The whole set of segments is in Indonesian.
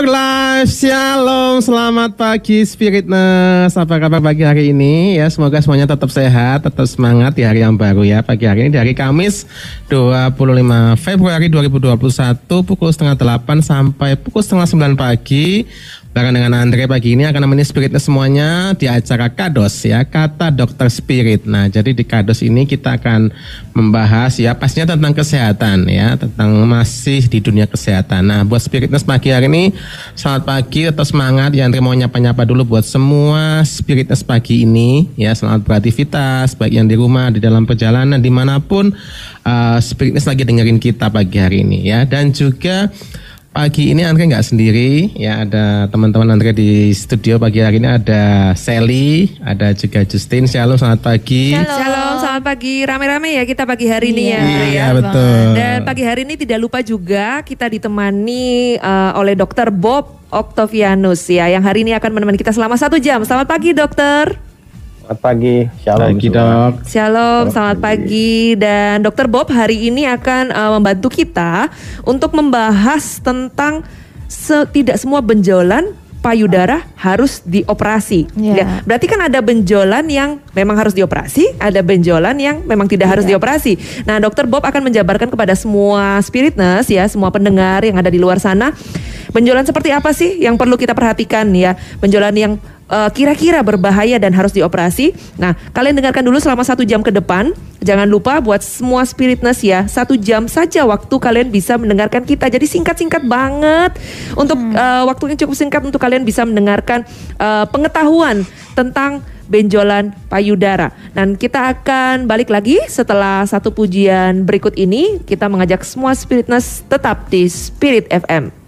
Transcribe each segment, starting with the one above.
Your life. Shalom, selamat pagi Spiritness. Apa kabar pagi hari ini? Ya, semoga semuanya tetap sehat, tetap semangat di hari yang baru ya. Pagi hari ini dari Kamis 25 Februari 2021 pukul setengah 8 sampai pukul setengah 9 pagi Barang dengan Andre pagi ini akan nemenin spiritnya semuanya di acara Kados ya, kata dokter spirit. Nah, jadi di Kados ini kita akan membahas ya pastinya tentang kesehatan ya, tentang masih di dunia kesehatan. Nah, buat spiritness pagi hari ini, selamat pagi atau semangat ya Andre mau nyapa-nyapa dulu buat semua spiritness pagi ini ya, selamat beraktivitas baik yang di rumah, di dalam perjalanan, di mana pun uh, spiritness lagi dengerin kita pagi hari ini ya, dan juga Pagi ini Andre nggak sendiri, ya ada teman-teman Andre di studio pagi hari ini ada Sally, ada juga Justin. Shalom, selamat pagi. Shalom, Shalom selamat pagi. Rame-rame ya kita pagi hari ini iya, ya. Iya, ya. betul. Dan pagi hari ini tidak lupa juga kita ditemani uh, oleh Dokter Bob Octavianus ya, yang hari ini akan menemani kita selama satu jam. Selamat pagi dokter. Selamat pagi, shalom. Pagi dok. Shalom, selamat pagi. Dan Dokter Bob hari ini akan uh, membantu kita untuk membahas tentang se tidak semua benjolan payudara harus dioperasi. Yeah. Ya, berarti kan ada benjolan yang memang harus dioperasi, ada benjolan yang memang tidak harus yeah. dioperasi. Nah, Dokter Bob akan menjabarkan kepada semua spiritness ya, semua pendengar yang ada di luar sana, benjolan seperti apa sih yang perlu kita perhatikan ya? Benjolan yang uh, kira-kira berbahaya dan harus dioperasi. Nah, kalian dengarkan dulu selama satu jam ke depan. Jangan lupa buat semua spiritness ya, satu jam saja waktu kalian bisa mendengarkan kita. Jadi singkat-singkat banget untuk hmm. uh, waktu yang cukup singkat untuk kalian bisa mendengarkan uh, pengetahuan tentang benjolan payudara. Dan kita akan balik lagi setelah satu pujian berikut ini. Kita mengajak semua spiritness tetap di Spirit FM.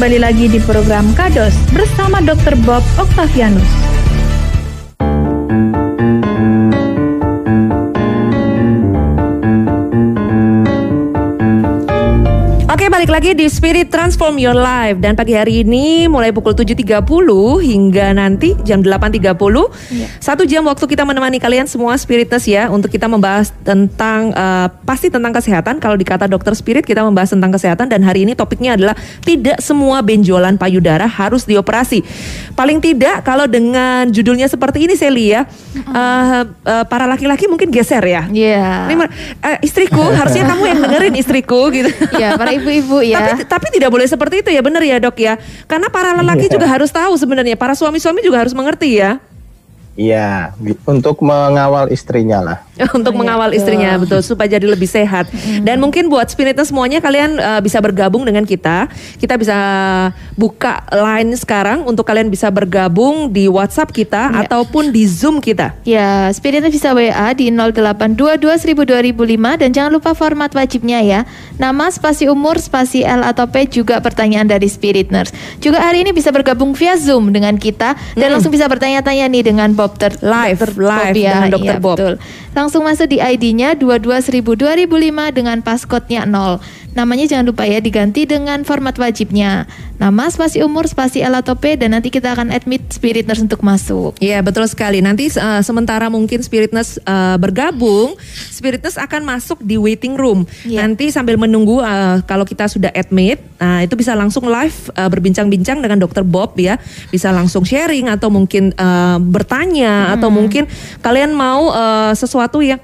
Kembali lagi di program Kados bersama Dr. Bob Octavianus. Oke balik lagi di Spirit Transform Your Life dan pagi hari ini mulai pukul 7.30 hingga nanti jam 8.30 satu jam waktu kita menemani kalian semua Spiritness ya untuk kita membahas tentang uh, pasti tentang kesehatan kalau dikata dokter Spirit kita membahas tentang kesehatan dan hari ini topiknya adalah tidak semua benjolan payudara harus dioperasi paling tidak kalau dengan judulnya seperti ini Sally ya uh, uh, para laki-laki mungkin geser ya Iya. Ini, uh, istriku harusnya kamu yang dengerin istriku gitu Iya, para ibu-ibu ya. tapi tapi tidak boleh seperti itu ya benar ya dok ya. Karena para lelaki Iya. juga harus tahu sebenarnya. Para suami-suami juga harus mengerti ya. Iya, untuk mengawal istrinya lah. untuk mengawal istrinya betul supaya jadi lebih sehat. Dan mungkin buat Spiritness semuanya kalian uh, bisa bergabung dengan kita. Kita bisa buka line sekarang untuk kalian bisa bergabung di WhatsApp kita Iya. ataupun di Zoom kita. Ya, Spiritnya bisa WA di 0822 dan jangan lupa format wajibnya ya. Nama, spasi umur, spasi L atau P juga pertanyaan dari Spirit Nurse. Juga hari ini bisa bergabung via Zoom dengan kita dan langsung bisa bertanya-tanya nih dengan Bob ter Live, Dr. live ya. dengan Dr. Iya, Bob. Betul. Langsung masuk di ID-nya 22.000 2005 dengan passcode-nya 0. Namanya jangan lupa ya diganti dengan format wajibnya. Nama, spasi umur, spasi P dan nanti kita akan admit Spirit Nurse untuk masuk. Iya betul sekali. Nanti uh, sementara mungkin Spiritness uh, bergabung, Spiritness akan masuk di waiting room. Iya. Nanti sambil menunggu uh, kalau kita sudah admit, nah itu bisa langsung live uh, berbincang-bincang dengan Dokter Bob ya. Bisa langsung sharing atau mungkin uh, bertanya atau mungkin kalian mau uh, sesuatu yang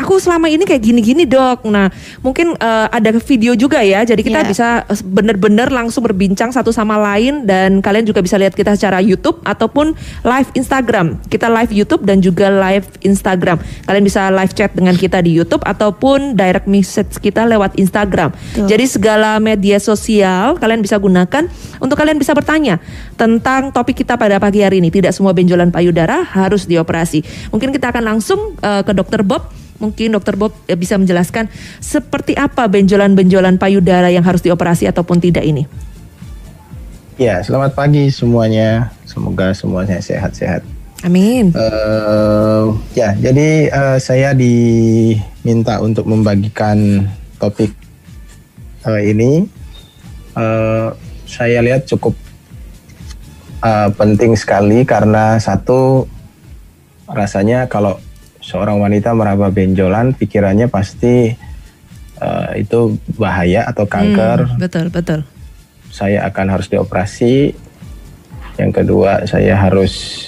Aku selama ini kayak gini-gini dok. Nah mungkin uh, ada video juga ya. Jadi kita Iya. bisa bisa benar-benar langsung berbincang satu sama lain dan kalian juga bisa lihat kita secara YouTube ataupun live Instagram. Kita live YouTube dan juga live Instagram. Kalian bisa live chat dengan kita di YouTube ataupun direct message kita lewat Instagram. Betul. Jadi segala media sosial kalian bisa gunakan untuk kalian bisa bertanya tentang topik kita pada pagi hari ini. Tidak semua benjolan payudara harus dioperasi. Mungkin kita akan langsung eh, ke Dokter Bob. Mungkin Dokter Bob eh, bisa menjelaskan seperti apa benjolan-benjolan payudara yang harus dioperasi ataupun tidak ini. Ya, selamat pagi semuanya. Semoga semuanya sehat-sehat. Amin. Eh, ya, jadi eh, saya diminta untuk membagikan topik eh, ini. Eh, saya lihat cukup eh, penting sekali karena satu rasanya kalau seorang wanita meraba benjolan, pikirannya pasti eh, itu bahaya atau kanker Hmm, betul, betul. saya akan harus dioperasi. Yang kedua, saya harus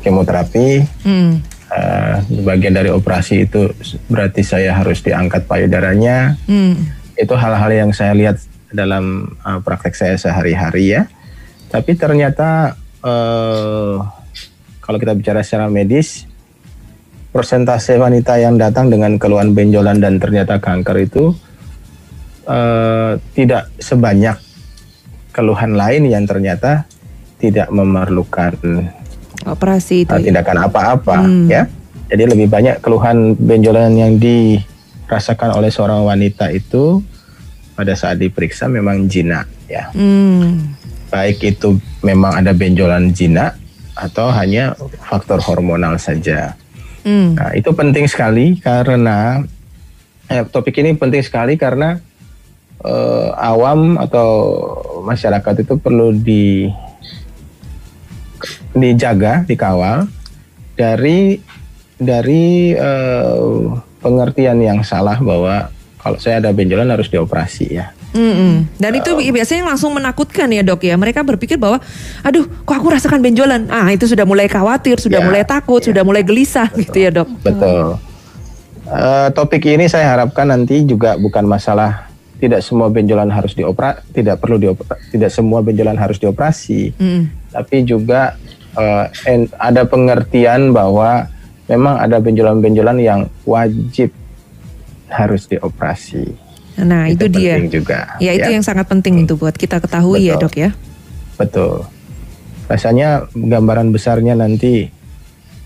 kemoterapi. Hmm. Eh, bagian dari operasi itu berarti saya harus diangkat payudaranya. Hmm. Itu hal-hal yang saya lihat dalam eh, praktek saya sehari-hari ya. Tapi ternyata eh, kalau kita bicara secara medis, persentase wanita yang datang dengan keluhan benjolan dan ternyata kanker itu eh, tidak sebanyak keluhan lain yang ternyata tidak memerlukan Operasi itu. uh, tindakan apa-apa Hmm. ya. Jadi lebih banyak keluhan benjolan yang dirasakan oleh seorang wanita itu pada saat diperiksa memang jinak ya. Hmm. Baik itu memang ada benjolan jinak atau hanya faktor hormonal saja. Hmm. Nah, itu penting sekali karena eh, topik ini penting sekali karena eh, awam atau masyarakat itu perlu di dijaga, dikawal dari dari eh, pengertian yang salah bahwa kalau saya ada benjolan harus dioperasi ya. Mm-mm. Dan itu biasanya langsung menakutkan ya dok ya. Mereka berpikir bahwa, aduh, kok aku rasakan benjolan. Ah itu sudah mulai khawatir, sudah Ya, mulai takut, ya. sudah mulai gelisah gitu ya dok. Betul. Eh, topik ini saya harapkan nanti juga bukan masalah tidak semua benjolan harus diopera, tidak perlu diopera, tidak semua benjolan harus dioperasi. Mm. tapi juga eh, en- ada pengertian bahwa memang ada benjolan-benjolan yang wajib harus dioperasi. Nah itu, dia. penting juga. Ya itu yang sangat penting itu buat kita ketahui ya Betul. dok ya. betul. Rasanya gambaran besarnya nanti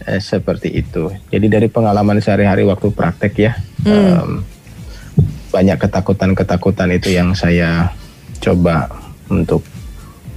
eh, seperti itu. Jadi dari pengalaman sehari-hari waktu praktek ya, Hmm. em, banyak ketakutan-ketakutan itu yang saya coba untuk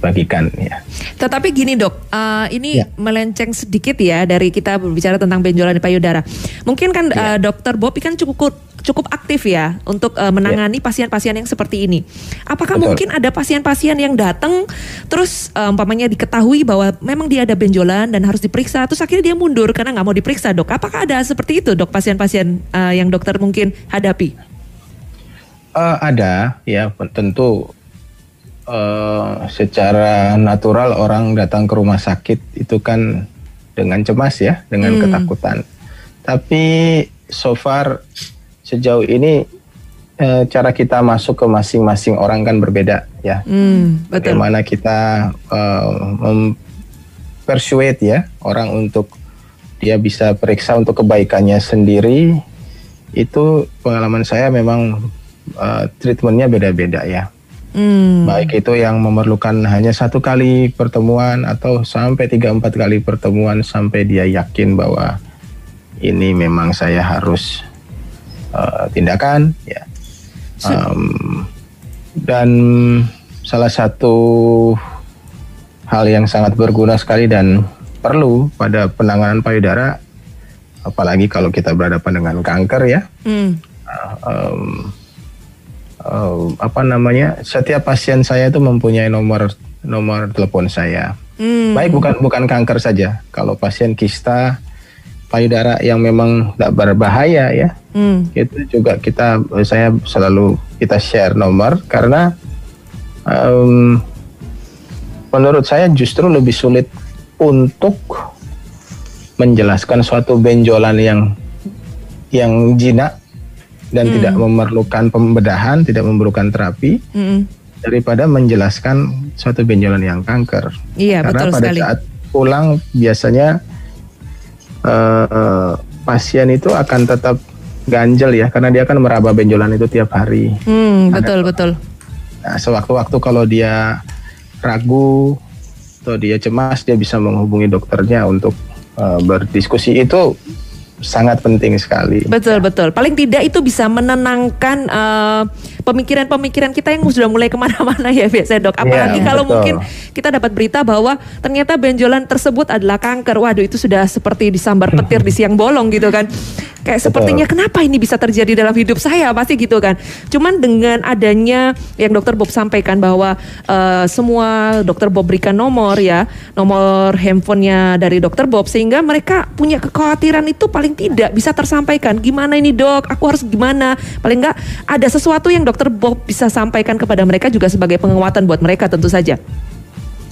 bagikan ya. Tetapi gini dok, uh, ini Ya. melenceng sedikit ya dari kita berbicara tentang benjolan di payudara. Mungkin kan Ya. uh, dokter Bob kan cukup cukup aktif ya untuk uh, menangani pasien-pasien yang seperti ini. Apakah Ya. Betul. mungkin ada pasien-pasien yang datang terus uh, umpamanya diketahui bahwa memang dia ada benjolan dan harus diperiksa, terus akhirnya dia mundur karena nggak mau diperiksa dok? Apakah ada seperti itu dok pasien-pasien uh, yang dokter mungkin hadapi? Eh, ada ya tentu eh, secara natural orang datang ke rumah sakit itu kan dengan cemas ya dengan Hmm. ketakutan tapi so far sejauh ini eh, cara kita masuk ke masing-masing orang kan berbeda ya Hmm, betul. bagaimana kita eh, mempersuade ya orang untuk dia bisa periksa untuk kebaikannya sendiri itu pengalaman saya memang eh, treatmentnya beda-beda ya Hmm. baik itu yang memerlukan hanya satu kali pertemuan atau sampai tiga empat kali pertemuan sampai dia yakin bahwa ini memang saya harus eh, tindakan ya Em, dan salah satu hal yang sangat berguna sekali dan perlu pada penanganan payudara apalagi kalau kita berhadapan dengan kanker ya Hmm. em, em, apa namanya setiap pasien saya itu mempunyai nomor nomor telepon saya Hmm. baik bukan bukan kanker saja kalau pasien kista payudara yang memang tidak berbahaya ya Hmm. itu juga kita saya selalu kita share nomor karena em, menurut saya justru lebih sulit untuk menjelaskan suatu benjolan yang yang jinak dan tidak memerlukan pembedahan, tidak memerlukan terapi Hmm. daripada menjelaskan suatu benjolan yang kanker. Iya Karena betul pada sekali. saat pulang biasanya eh, pasien itu akan tetap ganjel ya karena dia akan meraba benjolan itu tiap hari. Hmm, betul betul. Nah, sewaktu-waktu kalau dia ragu atau dia cemas dia bisa menghubungi dokternya untuk eh, berdiskusi itu sangat penting sekali. Betul betul. Paling tidak itu bisa menenangkan eh, pemikiran-pemikiran kita yang sudah mulai ke mana-mana ya biasanya dok. Apalagi Iya, kalau betul. mungkin kita dapat berita bahwa ternyata benjolan tersebut adalah kanker. Waduh itu sudah seperti disambar petir di siang bolong gitu kan. Kayak Betul. sepertinya kenapa ini bisa terjadi dalam hidup saya pasti gitu kan. Cuman dengan adanya yang dokter Bob sampaikan bahwa eh, semua dokter Bob berikan nomor ya, nomor handphonenya dari dokter Bob sehingga mereka punya kekhawatiran itu paling tidak bisa tersampaikan. Gimana ini dok? Aku harus gimana? Paling enggak ada sesuatu yang dokter Bob bisa sampaikan kepada mereka juga sebagai penguatan buat mereka tentu saja.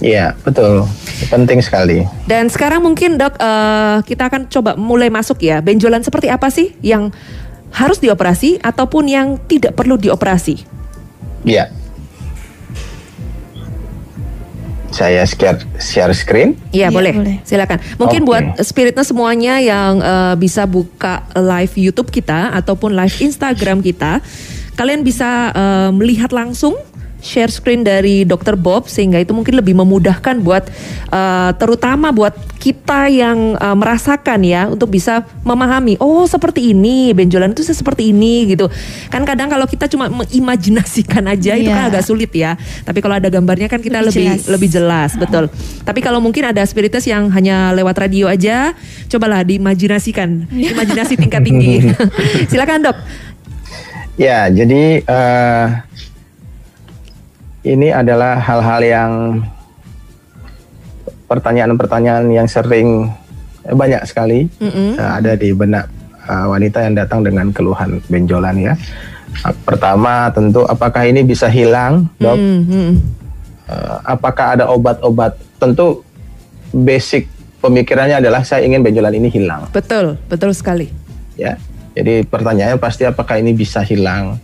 Iya, betul. Penting sekali. Dan sekarang mungkin dok eh, kita akan coba mulai masuk ya. Benjolan seperti apa sih yang harus dioperasi ataupun yang tidak perlu dioperasi? Iya. Saya share share screen. Iya Iya, boleh. boleh. silakan. Mungkin Oke. buat spiritnya semuanya yang eh, bisa buka live YouTube kita ataupun live Instagram kita, kalian bisa eh, melihat langsung share screen dari Dr. Bob sehingga itu mungkin lebih memudahkan buat eh, terutama buat kita yang eh, merasakan ya untuk bisa memahami oh seperti ini benjolan itu seperti ini gitu kan kadang kalau kita cuma mengimajinasikan aja itu kan Iya. agak sulit ya tapi kalau ada gambarnya kan kita Lebih lebih jelas. lebih jelas betul tapi kalau mungkin ada spiritus yang hanya lewat radio aja cobalah diimajinasikan imajinasi tingkat tinggi silakan dok Ya, jadi eh, ini adalah hal-hal yang pertanyaan-pertanyaan yang sering eh, banyak sekali Mm-mm. eh, ada di benak eh, wanita yang datang dengan keluhan benjolan ya. Eh, Pertama tentu apakah ini bisa hilang, dok? Mm, mm. Eh, apakah ada obat-obat? Tentu basic pemikirannya adalah saya ingin benjolan ini hilang. betul betul sekali ya. Jadi pertanyaannya pasti apakah ini bisa hilang?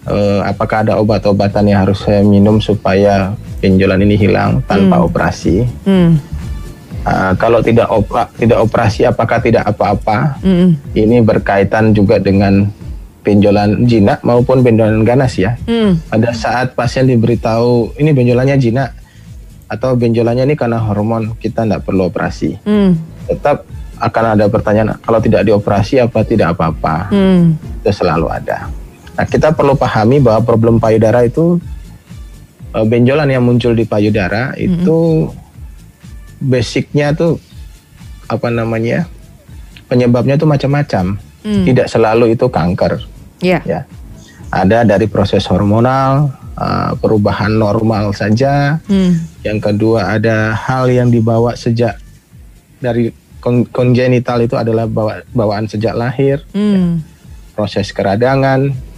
Eh, apakah ada obat-obatan yang harus saya minum supaya benjolan ini hilang tanpa operasi? Mm, Ah, kalau tidak opera, tidak operasi, apakah tidak apa-apa? mm, Ini berkaitan juga dengan benjolan jinak maupun benjolan ganas ya. mm. Pada saat pasien diberitahu ini benjolannya jinak atau benjolannya ini karena hormon, kita tidak perlu operasi. Mm, Tetap akan ada pertanyaan, kalau tidak dioperasi apa tidak apa-apa? mm. itu selalu ada. Nah, kita perlu pahami bahwa problem payudara itu eh, benjolan yang muncul di payudara itu basicnya tuh apa namanya penyebabnya tuh macam-macam. Hmm. Tidak selalu itu kanker Ya. ya. Ada dari proses hormonal, eh, perubahan normal saja. Hmm. Yang kedua ada hal yang dibawa sejak dari kon- kongenital itu adalah bawa- bawaan sejak lahir, Hmm. proses keradangan.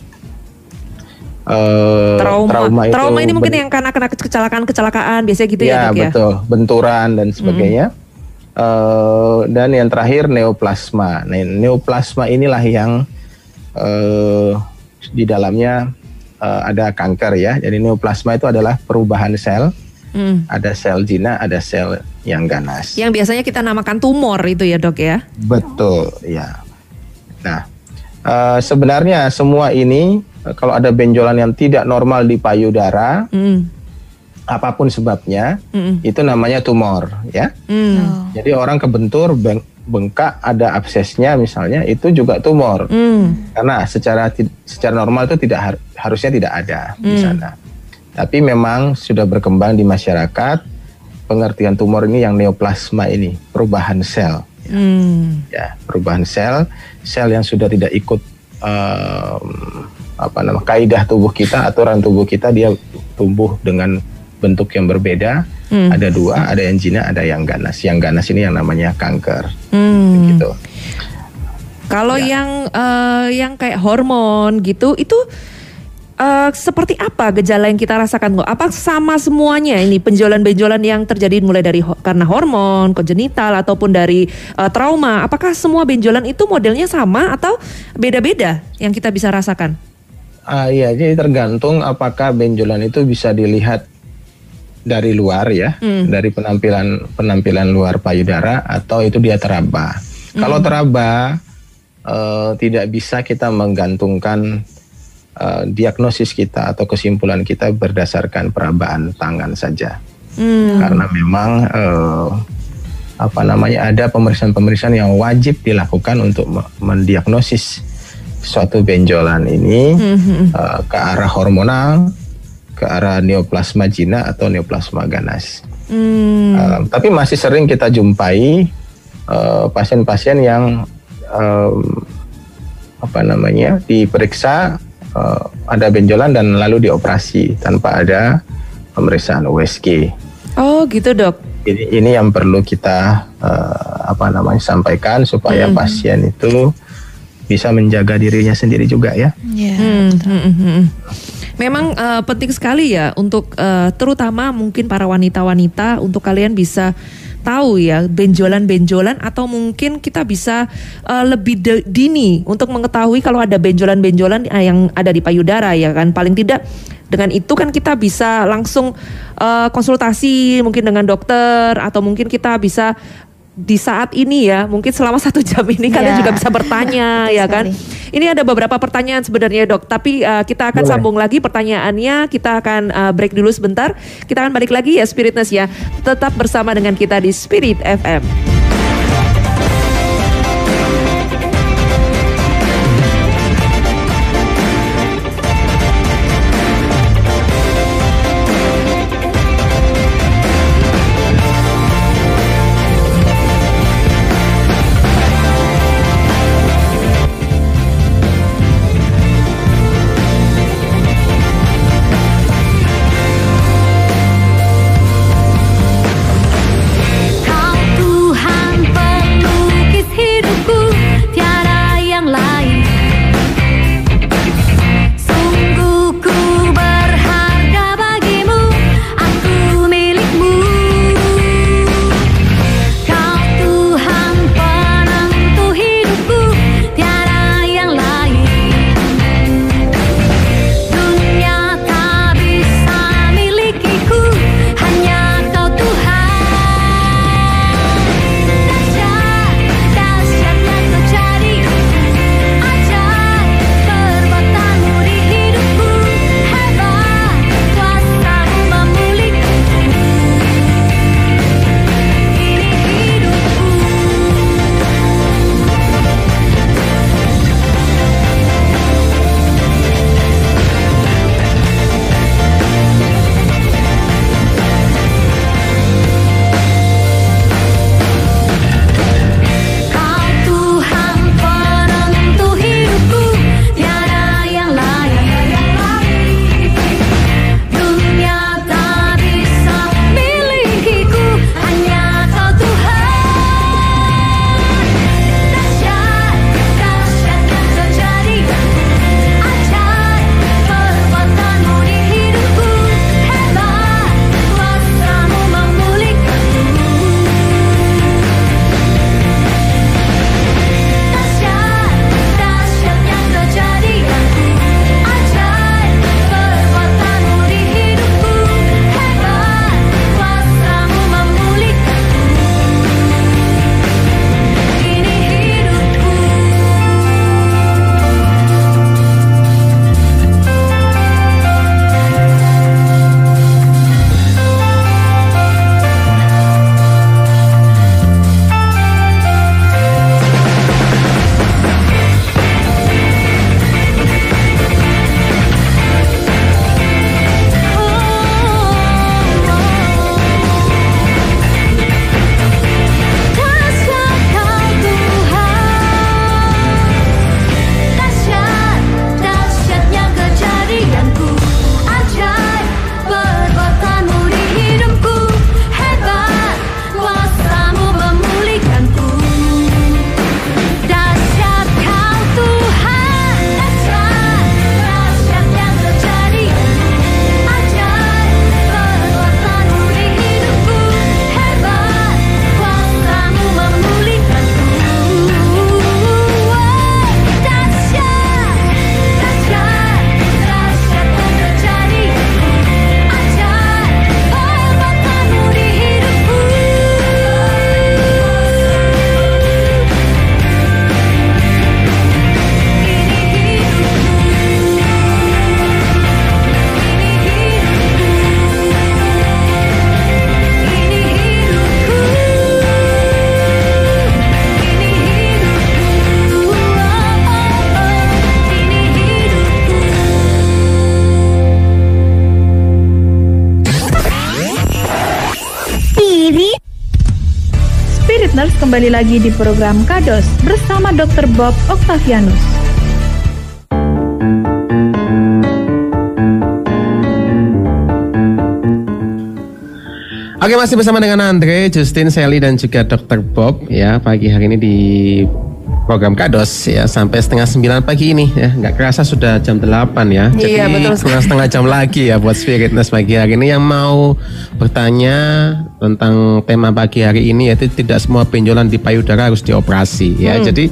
Eh, Trauma. Trauma, itu ini mungkin yang karena kena kecelakaan-kecelakaan biasanya gitu ya, ya, Dok ya. betul, benturan dan sebagainya. Eh, dan yang terakhir neoplasma. Nah, neoplasma inilah yang eh, di dalamnya eh, ada kanker ya. Jadi neoplasma itu adalah perubahan sel. Hmm. Ada sel jinak, ada sel yang ganas. Yang biasanya kita namakan tumor itu ya, Dok ya. Betul, ya. Nah, eh, sebenarnya semua ini kalau ada benjolan yang tidak normal di payudara, Hmm. apa pun sebabnya, Hmm. itu namanya tumor, ya. Oh. Jadi orang kebentur, beng- bengkak, ada absesnya misalnya, itu juga tumor. Hmm. Karena secara secara normal itu tidak har- harusnya tidak ada di Hmm. sana. Tapi memang sudah berkembang di masyarakat pengertian tumor ini yang neoplasma ini, perubahan sel. Hmm. ya perubahan sel sel yang sudah tidak ikut em, apa nama kaidah tubuh kita aturan tubuh kita dia tumbuh dengan bentuk yang berbeda Hmm. ada dua ada yang jinak ada yang ganas yang ganas ini yang namanya kanker Hmm. gitu Kalau Ya. yang eh, yang kayak hormon gitu itu eh, seperti apa gejala yang kita rasakan kok? Apa sama semuanya ini penjualan-penjualan yang terjadi mulai dari ho- karena hormon, kongenital ataupun dari eh, trauma? Apakah semua benjolan itu modelnya sama atau beda-beda yang kita bisa rasakan? Ah iya, jadi tergantung apakah benjolan itu bisa dilihat dari luar ya, Hmm. dari penampilan penampilan luar payudara atau itu dia teraba. Kalau teraba eh, tidak bisa kita menggantungkan eh, diagnosis kita atau kesimpulan kita berdasarkan perabaan tangan saja, Hmm. karena memang eh, apa namanya ada pemeriksaan-pemeriksaan yang wajib dilakukan untuk me- mendiagnosis suatu benjolan ini Hmm, hmm, eh, ke arah hormonal, ke arah neoplasma jinak atau neoplasma ganas. hmm. Eh, tapi masih sering kita jumpai eh, pasien-pasien yang em, apa namanya diperiksa eh, ada benjolan dan lalu dioperasi tanpa ada pemeriksaan USG. Oh gitu dok. Ini, ini yang perlu kita eh, apa namanya sampaikan supaya Hmm. pasien itu bisa menjaga dirinya sendiri juga ya. Ya. Hmm, hmm, hmm, hmm. Memang eh, penting sekali ya untuk eh, terutama mungkin para wanita-wanita untuk kalian bisa tahu ya benjolan-benjolan atau mungkin kita bisa eh, lebih de- dini untuk mengetahui kalau ada benjolan-benjolan yang ada di payudara ya kan paling tidak dengan itu kan kita bisa langsung eh, konsultasi mungkin dengan dokter atau mungkin kita bisa di saat ini ya mungkin selama satu jam ini kalian Ya. juga bisa bertanya ya kan ini ada beberapa pertanyaan sebenarnya dok, tapi uh, kita akan Boleh. sambung lagi pertanyaannya. Kita akan uh, break dulu sebentar. Kita akan balik lagi ya Spiritness ya. Tetap bersama dengan kita di Spirit FM. Kembali lagi di program Kados bersama Dr. Bob Octavianus. Oke masih bersama dengan Andre, Justin, Sally dan juga Dr. Bob ya pagi hari ini di program Kados ya sampai setengah sembilan pagi ini ya nggak kerasa sudah jam 8 ya jadi Iya, betul sekali. kurang setengah jam lagi ya buat Spiritness pagi hari ini yang mau bertanya tentang tema pagi hari ini yaitu tidak semua benjolan di payudara harus dioperasi ya Hmm. jadi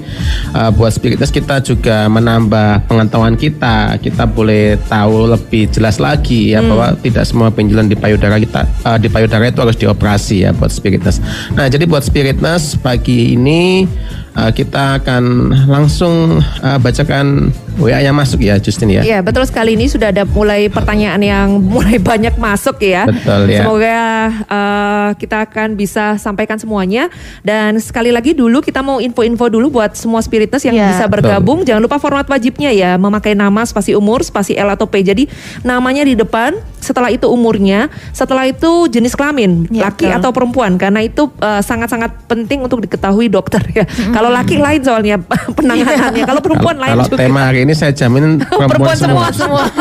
uh, buat Spiritness kita juga menambah pengetahuan kita kita boleh tahu lebih jelas lagi ya Hmm. bahwa tidak semua benjolan di payudara kita uh, di payudara itu harus dioperasi ya buat Spiritness nah jadi buat Spiritness pagi ini uh, kita akan langsung uh, bacakan WA yang masuk ya Justin ya. Iya betul sekali ini sudah ada mulai pertanyaan yang mulai banyak masuk ya. Betul, ya. Semoga uh, kita akan bisa sampaikan semuanya dan sekali lagi dulu kita mau info-info dulu buat semua spiritus yang Iya. bisa bergabung. Jangan lupa format wajibnya ya memakai nama spasi umur spasi L atau P. Jadi namanya di depan, setelah itu umurnya, setelah itu jenis kelamin Iya, laki betul. atau perempuan karena itu uh, sangat-sangat penting untuk diketahui dokter ya. Kalau laki lain soalnya penanganannya, kalau perempuan lain Kalau juga. tema hari ini saya jamin perempuan, Perempuan semua. semua.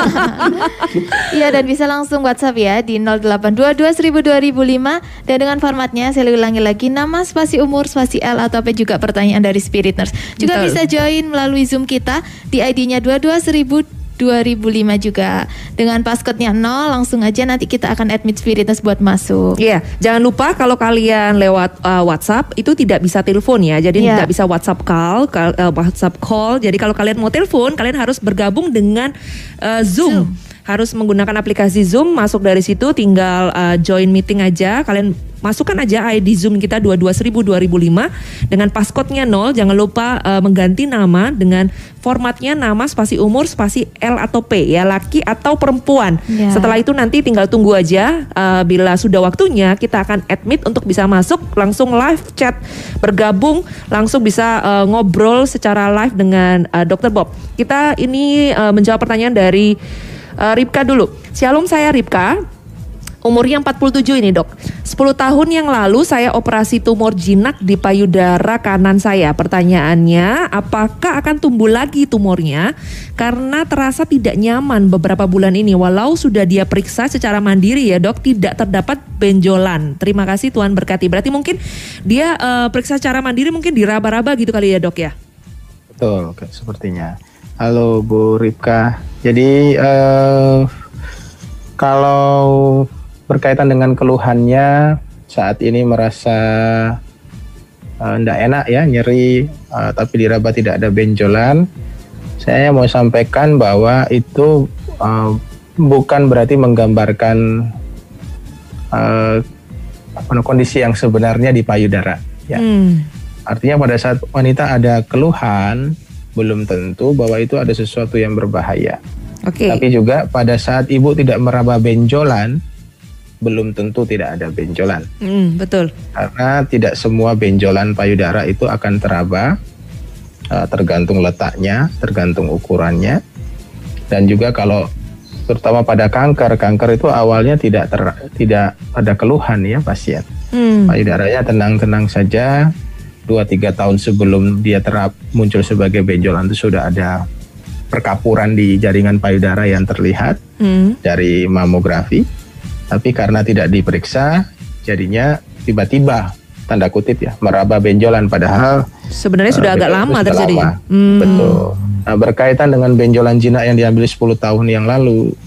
Iya dan bisa langsung WhatsApp ya di 0822 1000 dan dengan formatnya saya ulangi lagi nama spasi umur spasi L atau apa juga pertanyaan dari Spirit Nurse. Juga Betul. bisa join melalui Zoom kita di ID-nya 22000 2005 juga dengan passcode-nya 0 langsung aja nanti kita akan admit Spirit Nurse buat masuk. Iya, jangan lupa kalau kalian lewat uh, WhatsApp itu tidak bisa telepon ya. Jadi Iya. tidak bisa WhatsApp call, uh, WhatsApp call. Jadi kalau kalian mau telepon, kalian harus bergabung dengan uh, Zoom. Harus menggunakan aplikasi Zoom, masuk dari situ tinggal uh, join meeting aja. Kalian masukkan aja ID Zoom kita 22000 2005 dengan passcode-nya 0. Jangan lupa uh, mengganti nama dengan formatnya nama spasi umur spasi L atau P ya, laki atau perempuan. Iya. Setelah itu nanti tinggal tunggu aja uh, bila sudah waktunya kita akan admit untuk bisa masuk langsung live chat bergabung langsung bisa uh, ngobrol secara live dengan uh, Dr. Bob. Kita ini uh, menjawab pertanyaan dari uh, Ripka dulu. Shalom saya Ripka. Umurnya 47 ini dok. 10 tahun yang lalu saya operasi tumor jinak di payudara kanan saya. Pertanyaannya apakah akan tumbuh lagi tumornya? Karena terasa tidak nyaman beberapa bulan ini. Walau sudah dia periksa secara mandiri ya dok Tidak terdapat benjolan. Terima kasih Tuhan berkati. Berarti mungkin dia eh, periksa secara mandiri mungkin diraba-raba gitu kali ya dok ya? Betul, sepertinya. Halo Bu Ripka. Jadi eh, kalau berkaitan dengan keluhannya saat ini merasa tidak enak ya, nyeri, eh, tapi diraba tidak ada benjolan. Saya mau sampaikan bahwa itu eh, bukan berarti menggambarkan eh, namanya, kondisi yang sebenarnya di payudara. Ya. Hmm. Artinya pada saat wanita ada keluhan, belum tentu bahwa itu ada sesuatu yang berbahaya. Oke Tapi juga pada saat ibu tidak meraba benjolan, belum tentu tidak ada benjolan. Hmm, Betul Karena tidak semua benjolan payudara itu akan teraba, eh, tergantung letaknya, tergantung ukurannya. Dan juga kalau terutama pada kanker, kanker itu awalnya tidak ter, tidak ada keluhan ya pasien hmm. payudaranya tenang-tenang saja. Dua tiga tahun sebelum dia terap muncul sebagai benjolan itu sudah ada perkapuran di jaringan payudara yang terlihat Hmm. dari mamografi. Tapi karena tidak diperiksa, jadinya tiba-tiba tanda kutip ya meraba benjolan padahal Sebenarnya sudah eh, agak lama terjadi lama. Hmm. Betul. Nah, berkaitan dengan benjolan jinak yang diambil 10 tahun yang lalu,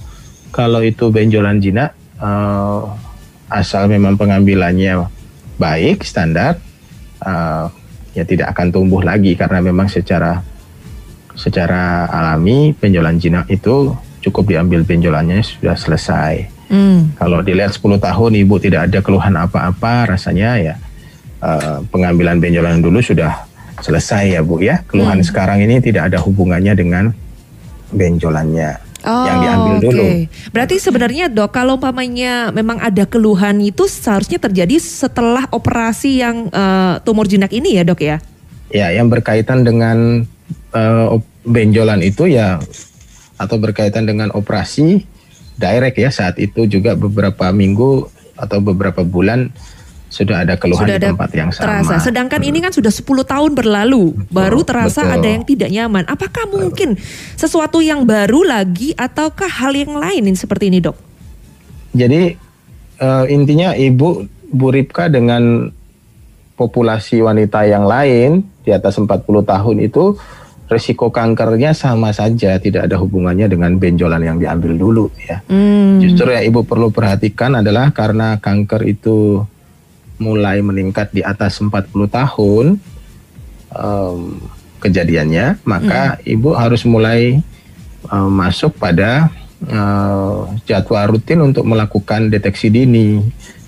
kalau itu benjolan jinak, eh, asal memang pengambilannya baik, standar, eh, ya tidak akan tumbuh lagi karena memang secara secara alami benjolan jinak itu cukup diambil benjolannya sudah selesai. Hmm. Kalau dilihat 10 tahun ibu tidak ada keluhan apa-apa, rasanya ya eh, pengambilan benjolan dulu sudah selesai ya bu ya. Keluhan Hmm. sekarang ini tidak ada hubungannya dengan benjolannya yang diambil oke. dulu. Berarti sebenarnya dok, kalau umpamanya memang ada keluhan itu seharusnya terjadi setelah operasi yang eh, tumor jinak ini ya dok ya? Ya, yang berkaitan dengan op- benjolan itu ya atau berkaitan dengan operasi direct ya saat itu juga beberapa minggu atau beberapa bulan sudah ada keluhan Sudah di tempat yang sama. terasa. Sedangkan ini kan sudah 10 tahun berlalu, baru terasa betul. ada yang tidak nyaman. Apakah mungkin sesuatu yang baru lagi ataukah hal yang lain ini seperti ini, Dok? Jadi eh, intinya Ibu Bu Ripka dengan populasi wanita yang lain di atas 40 tahun itu risiko kankernya sama saja, tidak ada hubungannya dengan benjolan yang diambil dulu ya. Hmm. Justru yang Ibu perlu perhatikan adalah karena kanker itu mulai meningkat di atas 40 tahun em, kejadiannya, maka Ibu harus mulai em, masuk pada eh, jadwal rutin untuk melakukan deteksi dini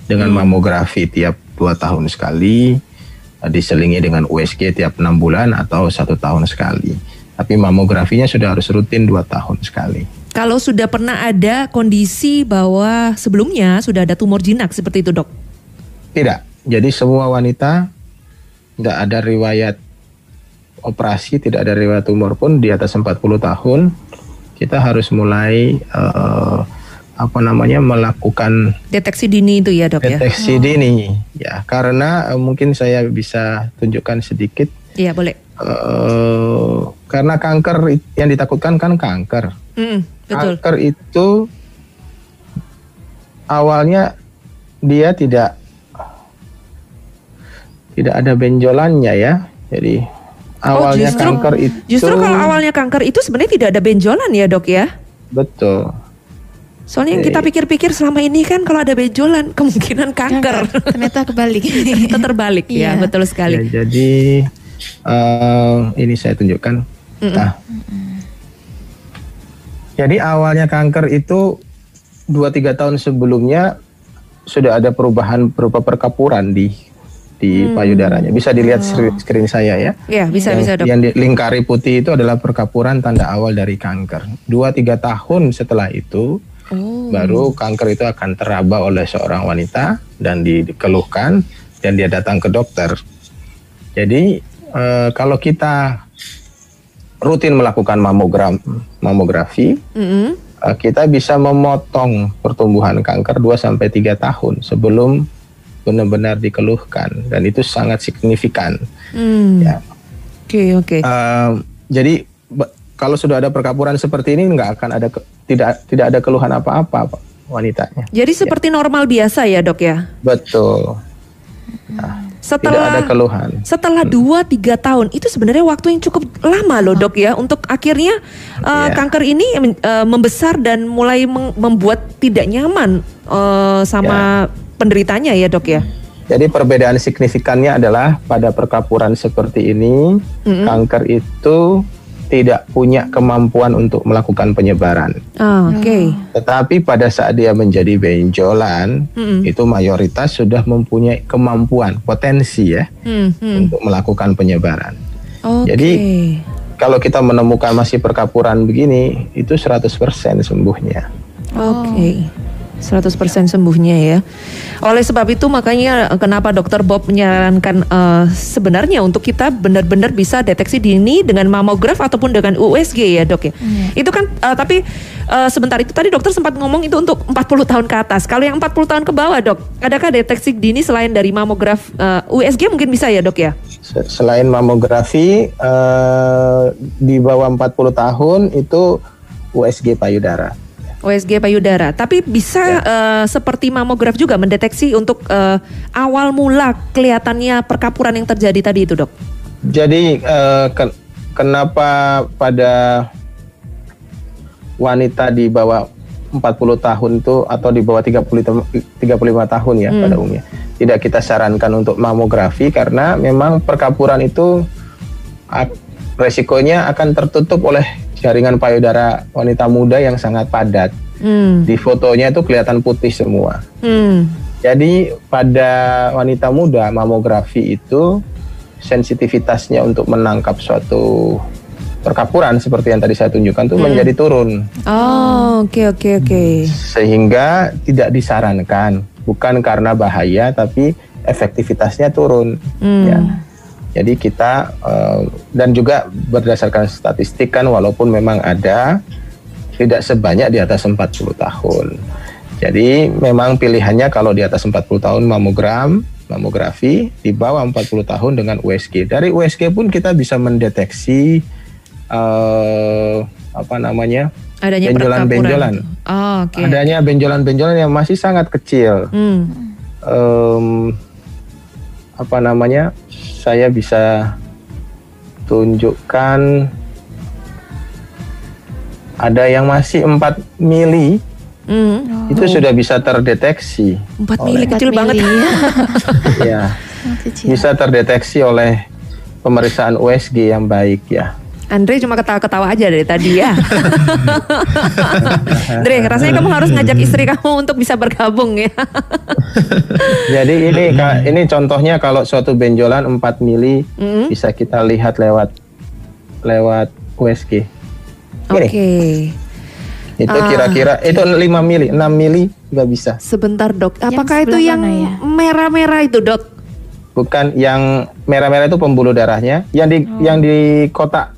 dengan mamografi tiap dua tahun sekali, eh, diselingi dengan USG tiap enam bulan atau satu tahun sekali. Tapi mamografinya sudah harus rutin dua tahun sekali. Kalau sudah pernah ada kondisi bahwa sebelumnya sudah ada tumor jinak seperti itu, Dok? Tidak. Jadi semua wanita tidak ada riwayat operasi, tidak ada riwayat tumor pun di atas 40 tahun kita harus mulai eh, apa namanya melakukan Deteksi dini itu ya, Dok ya? deteksi dini ya karena eh, mungkin saya bisa tunjukkan sedikit Iya, boleh. eh, karena kanker yang ditakutkan kan kanker. Mm, betul. Kanker itu awalnya dia tidak tidak ada benjolannya ya. Jadi awalnya Oh, justru- kanker itu Justru kalau awalnya kanker itu sebenarnya tidak ada benjolan ya, Dok ya? betul. Soalnya yang kita pikir-pikir selama ini kan kalau ada benjolan kemungkinan kanker. Ternyata kebalik. Kita terbalik ya, Iya. betul sekali. Ya, jadi eh, ini saya tunjukkan. Nah. Jadi awalnya kanker itu 2-3 tahun sebelumnya sudah ada perubahan berupa perkapuran di di payudaranya. Bisa dilihat screen- screen saya ya. Ya, bisa yang, bisa, Dok. yang di- lingkari putih itu adalah perkapuran tanda awal dari kanker. 2-3 tahun setelah itu Oh. baru kanker itu akan teraba oleh seorang wanita dan di- dikeluhkan dan dia datang ke dokter. Jadi eh, kalau kita rutin melakukan mamogram mamografi, Mm-mm. eh, kita bisa memotong pertumbuhan kanker 2 sampai 3 tahun sebelum benar-benar dikeluhkan dan itu sangat signifikan. Hmm. Ya. Oke, oke. Eh, jadi ba- kalau sudah ada perkapuran seperti ini nggak akan ada ke- tidak tidak ada keluhan apa-apa Pak, wanitanya. Jadi seperti normal biasa ya, Dok ya? Betul. Tidak ada Setelah keluhan. setelah 2 3 tahun itu sebenarnya waktu yang cukup lama loh, Dok ya, untuk akhirnya uh, Iya. kanker ini uh, membesar dan mulai membuat tidak nyaman uh, sama penderitanya ya, Dok ya? Jadi perbedaan signifikannya adalah pada perkapuran seperti ini, kanker itu tidak punya kemampuan untuk melakukan penyebaran. Ah, Oke. Tetapi pada saat dia menjadi benjolan, Mm-mm. itu mayoritas sudah mempunyai kemampuan, potensi ya, Hmm, hmm. untuk melakukan penyebaran. Oke. Jadi, Kalau kita menemukan masih perkapuran begini, itu 100% sembuhnya. Oke. 100% sembuhnya ya. Oleh sebab itu makanya eh, kenapa Dokter Bob menyarankan eh, sebenarnya untuk kita benar-benar bisa deteksi dini dengan mamograf ataupun dengan USG ya, Dok ya. Itu kan eh, tapi eh, sebentar itu tadi dokter sempat ngomong itu untuk 40 tahun ke atas. Kalau yang 40 tahun ke bawah, Dok, adakah deteksi dini selain dari mamograf eh, USG mungkin bisa ya, Dok ya? Se- Selain mamografi eh, di bawah 40 tahun itu USG payudara. USG payudara. Tapi bisa eh, seperti mamograf juga mendeteksi untuk eh, awal mula kelihatannya perkapuran yang terjadi tadi itu, Dok. Jadi eh, ken- kenapa pada wanita di bawah 40 tahun itu atau di bawah 30 35 tahun ya pada umumnya tidak kita sarankan untuk mamografi karena memang perkapuran itu resikonya akan tertutup oleh jaringan payudara wanita muda yang sangat padat. Hmm. Di fotonya itu kelihatan putih semua. Hmm. Jadi pada wanita muda mamografi itu sensitivitasnya untuk menangkap suatu perkapuran seperti yang tadi saya tunjukkan itu menjadi turun Oh, oke oke oke. sehingga tidak disarankan bukan karena bahaya tapi efektivitasnya turun Hmm. ya. Jadi kita eh, dan juga berdasarkan statistik kan walaupun memang ada tidak sebanyak di atas 40 tahun. Jadi memang pilihannya kalau di atas 40 tahun mamogram mamografi di bawah 40 tahun dengan USG. Dari USG pun kita bisa mendeteksi eh, apa namanya Adanya benjolan-benjolan. Oh, oke. Adanya benjolan-benjolan yang masih sangat kecil. Hmm. Em, apa namanya? Saya bisa tunjukkan ada yang masih 4 mili Hmm. itu sudah bisa terdeteksi 4 oleh- mili kecil Empat banget. mili, ya. ya Kecil. bisa terdeteksi oleh pemeriksaan USG yang baik ya. Andre cuma ketawa-ketawa aja dari tadi ya. Andre, rasanya kamu harus ngajak istri kamu untuk bisa bergabung ya. Jadi ini Kak, ini contohnya kalau suatu benjolan 4 mili Mm. bisa kita lihat lewat lewat USG. Oke. Ini itu Ah, kira-kira itu 5 mili, 6 mili juga bisa. Sebentar dok, Yang apakah itu sebelah yang mana ya? merah-merah itu dok? Bukan yang merah-merah itu pembuluh darahnya, yang di yang di kotak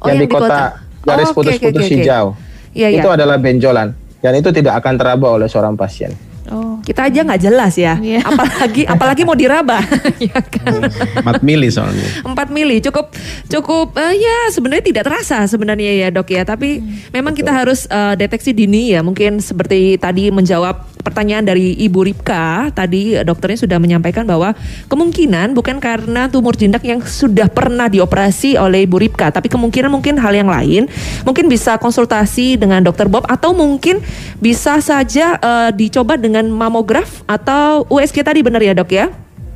Oh, yang, yang di kotak kotak. garis Oh, putus-putus oke, oke, oke. hijau. Iya, itu adalah benjolan dan itu tidak akan teraba oleh seorang pasien. Oh. Kita aja nggak jelas ya, Iya. apalagi apalagi mau diraba, ya kan? 4 mili soalnya. 4 mili cukup cukup eh, ya sebenarnya tidak terasa sebenarnya ya dok ya tapi memang kita harus eh, deteksi dini ya mungkin seperti tadi menjawab pertanyaan dari Ibu Ripka tadi eh, dokternya sudah menyampaikan bahwa kemungkinan bukan karena tumor jindak yang sudah pernah dioperasi oleh Ibu Ripka tapi kemungkinan mungkin hal yang lain mungkin bisa konsultasi dengan dokter Bob atau mungkin bisa saja eh, dicoba dengan mamograf atau USG tadi benar ya dok ya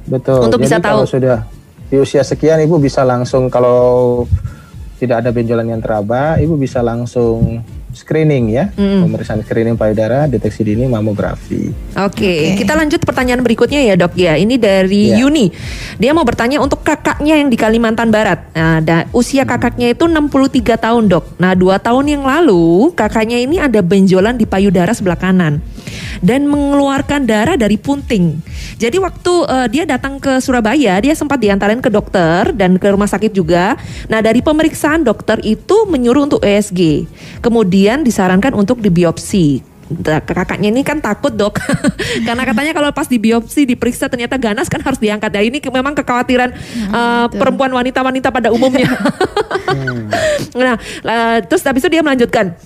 Betul. Untuk Jadi bisa kalau tahu. sudah di usia sekian ibu bisa langsung kalau tidak ada benjolan yang teraba, ibu bisa langsung screening ya, Mm. pemeriksaan screening payudara, deteksi dini, mamografi. Oke, kita lanjut pertanyaan berikutnya ya dok ya. Ini dari Ya. Yuni. Dia mau bertanya untuk kakaknya yang di Kalimantan Barat. Nah, da- usia kakaknya itu 63 tahun dok. Nah, dua tahun yang lalu kakaknya ini ada benjolan di payudara sebelah kanan dan mengeluarkan darah dari punting. Jadi waktu eh, dia datang ke Surabaya, dia sempat diantarin ke dokter dan ke rumah sakit juga. Nah, dari pemeriksaan dokter itu menyuruh untuk ESG. Kemudian disarankan untuk dibiopsi. Nah, kakaknya ini kan takut dok karena katanya kalau pas dibiopsi diperiksa ternyata ganas kan harus diangkat ya ini memang kekhawatiran betul. perempuan wanita-wanita pada umumnya nah eh, terus habis itu dia melanjutkan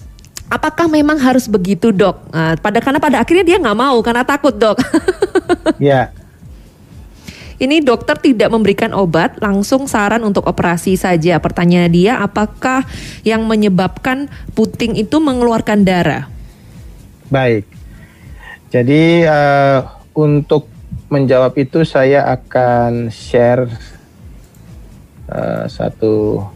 apakah memang harus begitu dok? Nah, pada karena pada akhirnya dia nggak mau karena takut dok. Ya, ini dokter tidak memberikan obat langsung saran untuk operasi saja. Pertanyaan dia apakah yang menyebabkan puting itu mengeluarkan darah? Baik. Jadi eh, untuk menjawab itu saya akan share eh, satu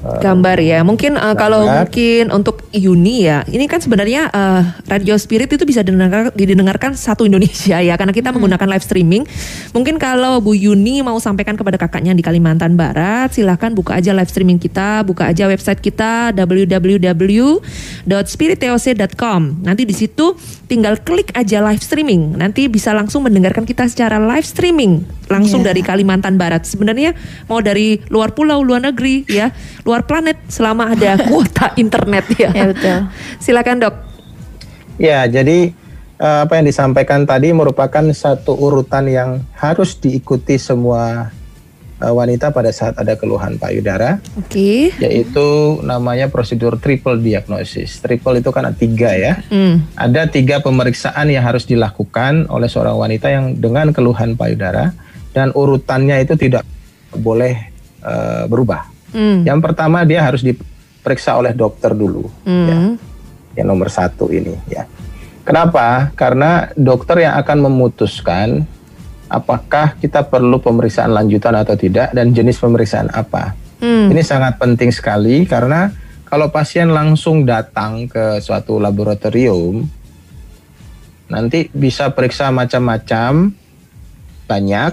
gambar ya. Mungkin uh, kalau mungkin untuk Yuni ya, ini kan sebenarnya uh, Radio Spirit itu bisa didengar, didengarkan satu Indonesia ya, karena kita menggunakan live streaming. Mungkin kalau Bu Yuni mau sampaikan kepada kakaknya di Kalimantan Barat, silahkan buka aja live streaming kita, buka aja website kita www.spirittoc.com. Nanti di situ tinggal klik aja live streaming, nanti bisa langsung mendengarkan kita secara live streaming langsung Iya. dari Kalimantan Barat. Sebenarnya mau dari luar pulau, luar negeri ya, luar planet selama ada kuota internet ya. Ya betul. Silakan dok. Ya, jadi eh, apa yang disampaikan tadi merupakan satu urutan yang harus diikuti semua eh, wanita pada saat ada keluhan payudara, Oke. yaitu namanya prosedur triple diagnosis. Triple itu kan ada tiga ya. Hmm. Ada tiga pemeriksaan yang harus dilakukan oleh seorang wanita yang dengan keluhan payudara dan urutannya itu tidak boleh eh, berubah. Hmm. Yang pertama dia harus diperiksa oleh dokter dulu. ya Hmm. yang nomor satu ini ya. Kenapa? Karena dokter yang akan memutuskan apakah kita perlu pemeriksaan lanjutan atau tidak dan jenis pemeriksaan apa. Hmm. Ini sangat penting sekali karena kalau pasien langsung datang ke suatu laboratorium nanti bisa periksa macam-macam banyak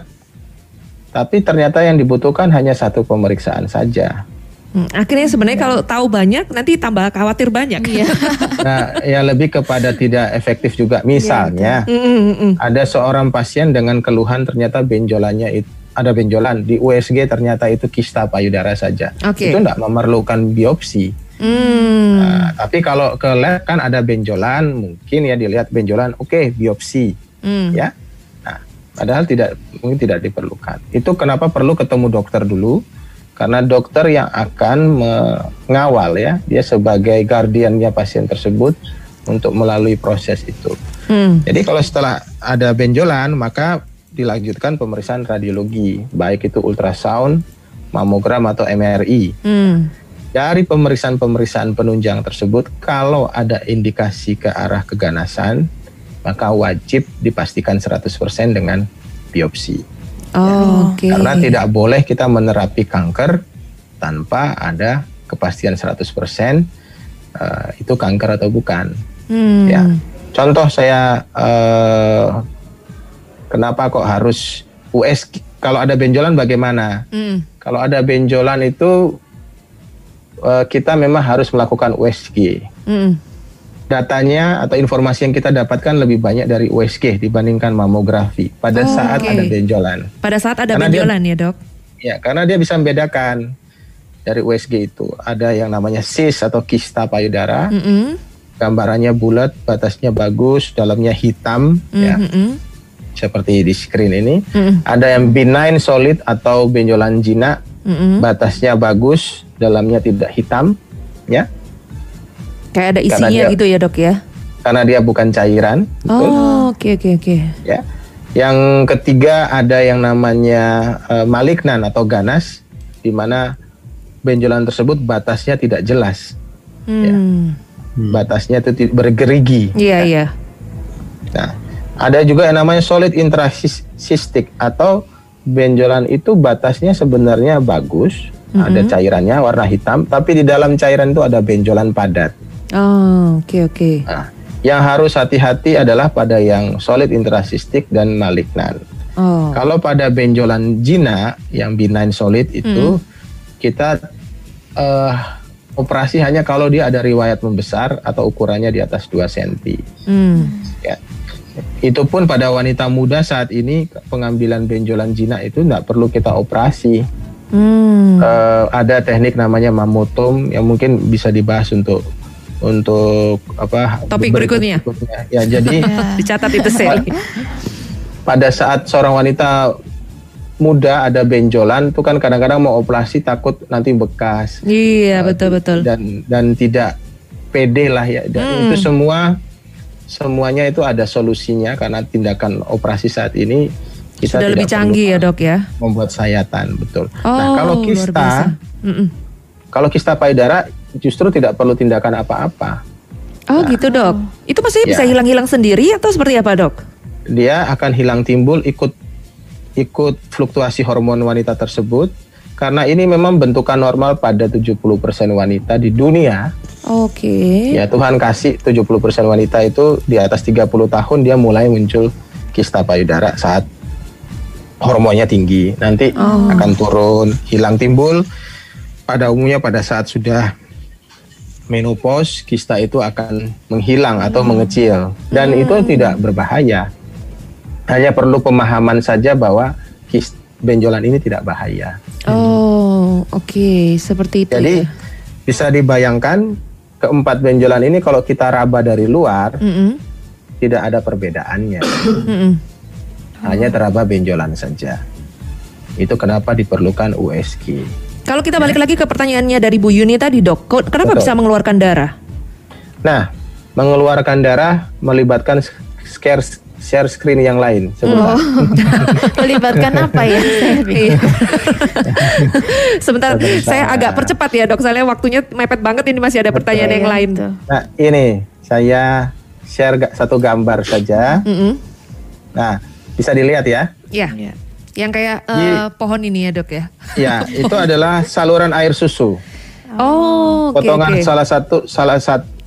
tapi ternyata yang dibutuhkan hanya satu pemeriksaan saja. Hmm. Akhirnya sebenarnya kalau tahu banyak nanti tambah khawatir banyak. Iya. Nah, ya lebih kepada tidak efektif juga. Misalnya, Hmm, hmm, hmm. ada seorang pasien dengan keluhan ternyata benjolannya itu ada benjolan di USG ternyata itu kista payudara saja. Oke. Itu tidak memerlukan biopsi. Hmm. Nah, tapi kalau ke lab kan ada benjolan, mungkin ya dilihat benjolan, oke biopsi Hmm. ya. Padahal tidak mungkin tidak diperlukan. Itu kenapa perlu ketemu dokter dulu karena dokter yang akan mengawal ya, dia sebagai guardiannya pasien tersebut untuk melalui proses itu. Hmm. Jadi kalau setelah ada benjolan maka dilanjutkan pemeriksaan radiologi, baik itu ultrasound, mamogram atau MRI. Hmm. Dari pemeriksaan-pemeriksaan penunjang tersebut, kalau ada indikasi ke arah keganasan, maka wajib dipastikan 100% dengan biopsi. Oh, oke. Karena tidak boleh kita menerapi kanker tanpa ada kepastian 100% eh, itu kanker atau bukan. Hmm. Ya. Contoh saya eh, kenapa kok harus US kalau ada benjolan bagaimana? Hmm. Kalau ada benjolan itu eh, kita memang harus melakukan USG. Hmm. Datanya atau informasi yang kita dapatkan lebih banyak dari USG dibandingkan mamografi pada Oh, saat oke. ada benjolan. Pada saat ada Karena dia- benjolan ya dok? Ya, karena dia bisa membedakan dari USG itu ada yang namanya cyst atau kista payudara, Mm-mm. gambarannya bulat, batasnya bagus, dalamnya hitam, ya Mm-mm. seperti di screen ini. Mm-mm. Ada yang benign solid atau benjolan jinak, Mm-mm. batasnya bagus, dalamnya tidak hitam, ya, Kayak ada isinya dia- gitu ya dok ya? karena dia bukan cairan. Oh, oke oke oke. ya. Yang ketiga ada yang namanya eh, malignan atau ganas, di mana benjolan tersebut batasnya tidak jelas, Hmm. batasnya itu bergerigi. Iya iya. Nah, ada juga yang namanya solid intracystic atau benjolan itu batasnya sebenarnya bagus, ada cairannya warna hitam, tapi di dalam cairan itu ada benjolan padat. Oh, oke oke. Nah, yang harus hati-hati adalah pada yang solid intracystic dan malignan. Oh. Kalau pada benjolan jina yang benign solid itu kita eh, operasi hanya kalau dia ada riwayat membesar atau ukurannya di atas 2 cm. Hmm. Ya. Itu pun pada wanita muda saat ini pengambilan benjolan jinak itu tidak perlu kita operasi. Hmm. Eh, ada teknik namanya mamotom yang mungkin bisa dibahas untuk untuk apa Topik berikutnya. Ya jadi Dicatat itu seri. pada saat seorang wanita muda ada benjolan itu kan kadang-kadang mau operasi takut nanti bekas Iya betul betul. dan dan tidak pede lah ya dan Hmm. itu semua semuanya itu ada solusinya karena tindakan operasi saat ini kita Sudah tidak lebih canggih ya dok ya. membuat sayatan betul. Oh, nah kalau luar kista kalau kista payudara justru tidak perlu tindakan apa-apa. Oh gitu dok. Itu bisa Ya. hilang-hilang sendiri atau seperti apa dok? Dia akan hilang timbul ikut ikut fluktuasi hormon wanita tersebut karena ini memang bentukan normal pada 70% wanita di dunia. Oke. Ya Tuhan kasih 70% wanita itu di atas 30 tahun dia mulai muncul kista payudara saat hormonnya tinggi. Nanti Oh. akan turun, hilang timbul. Pada umumnya pada saat sudah menopause, kista itu akan menghilang atau mengecil dan itu tidak berbahaya. Hanya perlu pemahaman saja bahwa kis benjolan ini tidak bahaya. Oh oke seperti itu. Jadi ya. bisa dibayangkan keempat benjolan ini kalau kita raba dari luar Mm-mm. tidak ada perbedaannya. Hanya teraba benjolan saja. Itu kenapa diperlukan USG. Kalau kita balik lagi ke pertanyaannya dari Bu Yuni tadi dok, kenapa Betul. bisa mengeluarkan darah? Nah, mengeluarkan darah melibatkan share share screen yang lain sebentar. Melibatkan apa ya? Iya. Sebentar, Sebentar. saya agak percepat ya dok, soalnya waktunya mepet banget ini masih ada pertanyaan yang lain. betul. Nah, ini saya share satu gambar saja. Mm-mm. Nah, bisa dilihat ya. Ya, Iya. Yang kayak eh, Jadi- pohon ini ya dok ya. Ya, itu adalah saluran air susu. Oh, Potongan oke. salah satu salah satu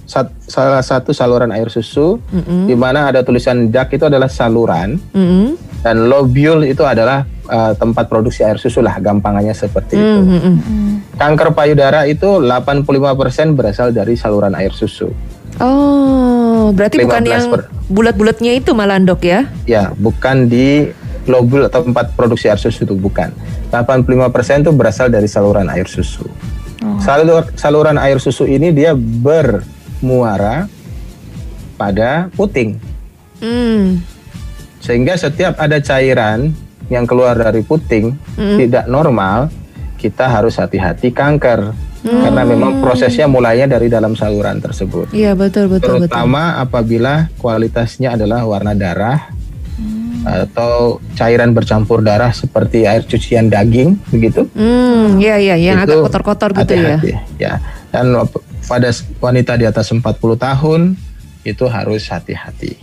salah satu saluran air susu Mm-mm. di mana ada tulisan duct itu adalah saluran Mm-mm. dan lobule itu adalah uh, tempat produksi air susu lah gampangannya seperti itu. Mm-mm. Kanker payudara itu 85% berasal dari saluran air susu. Oh, berarti bukan 15 yang bulat-bulatnya itu malah dok ya? Ya, bukan di lobule atau tempat produksi air susu itu bukan. 85% itu berasal dari saluran air susu. Salur, saluran air susu ini dia bermuara pada puting. Hmm. Sehingga setiap ada cairan yang keluar dari puting tidak normal, kita harus hati-hati kanker. Karena memang prosesnya mulainya dari dalam saluran tersebut. Iya betul betul betul. Terutama apabila kualitasnya adalah warna darah atau cairan bercampur darah seperti air cucian daging begitu. Hmm, iya iya yang Itu agak kotor-kotor gitu ya. ya. Dan pada wanita di atas 40 tahun itu harus hati-hati.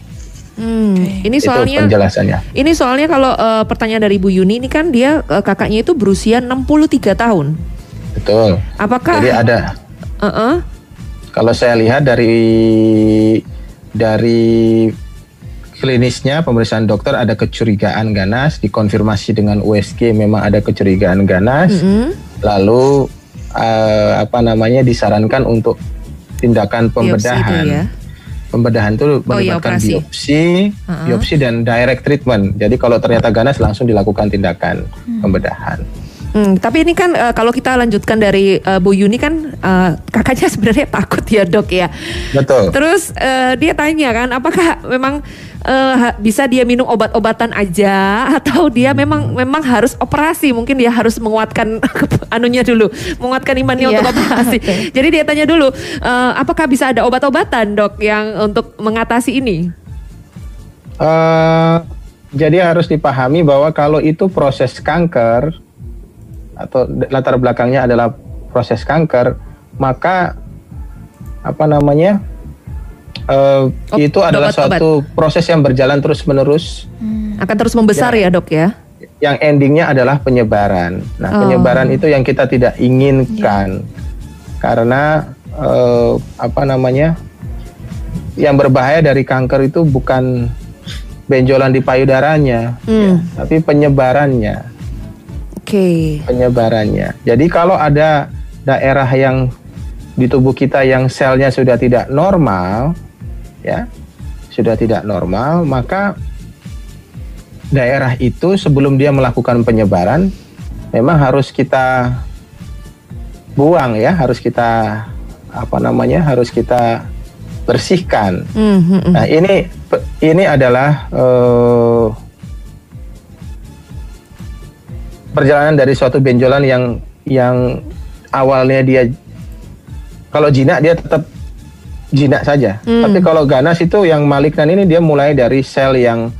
Hmm, ini Itu soalnya penjelasannya. ini soalnya kalau eh, pertanyaan dari Bu Yuni ini kan dia eh, kakaknya itu berusia 63 tahun. Betul. Apakah Jadi ada Eh-eh. kalau saya lihat dari dari klinisnya pemeriksaan dokter ada kecurigaan ganas, dikonfirmasi dengan USG memang ada kecurigaan ganas. Mm-mm. Lalu eh, apa namanya disarankan untuk tindakan Biopsi pembedahan. itu ya. Pembedahan itu Oh iya, melibatkan operasi. biopsi, Uh-uh. biopsi dan direct treatment. Jadi kalau ternyata ganas langsung dilakukan tindakan pembedahan. Hmm, tapi ini kan eh, kalau kita lanjutkan dari eh, Bu Yuni kan eh, kakaknya sebenarnya takut ya dok ya. Betul. Terus eh, dia tanya kan, apakah memang ha- bisa dia minum obat-obatan aja atau dia memang memang harus operasi? Mungkin dia harus menguatkan anunya dulu, menguatkan imannya Iya. untuk operasi. Jadi dia tanya dulu, eh, apakah bisa ada obat-obatan dok yang untuk mengatasi ini? Eh, jadi harus dipahami bahwa kalau itu proses kanker atau latar belakangnya adalah proses kanker, maka apa namanya eh, Ob- itu adalah suatu proses yang berjalan terus menerus, Akan terus membesar ya, dok ya? yang endingnya adalah penyebaran. Nah, Oh. penyebaran itu yang kita tidak inginkan karena eh, apa namanya yang berbahaya dari kanker itu bukan benjolan di payudaranya, Hmm. ya, tapi penyebarannya. Oke. penyebarannya. Jadi kalau ada daerah yang di tubuh kita yang selnya sudah tidak normal, ya, sudah tidak normal, maka daerah itu sebelum dia melakukan penyebaran, memang harus kita buang ya, harus kita apa namanya, harus kita bersihkan. Hmm, hmm. Nah ini ini adalah eh, perjalanan dari suatu benjolan yang yang awalnya dia kalau jinak dia tetap jinak saja. Hmm. Tapi kalau ganas itu yang malignan ini dia mulai dari sel yang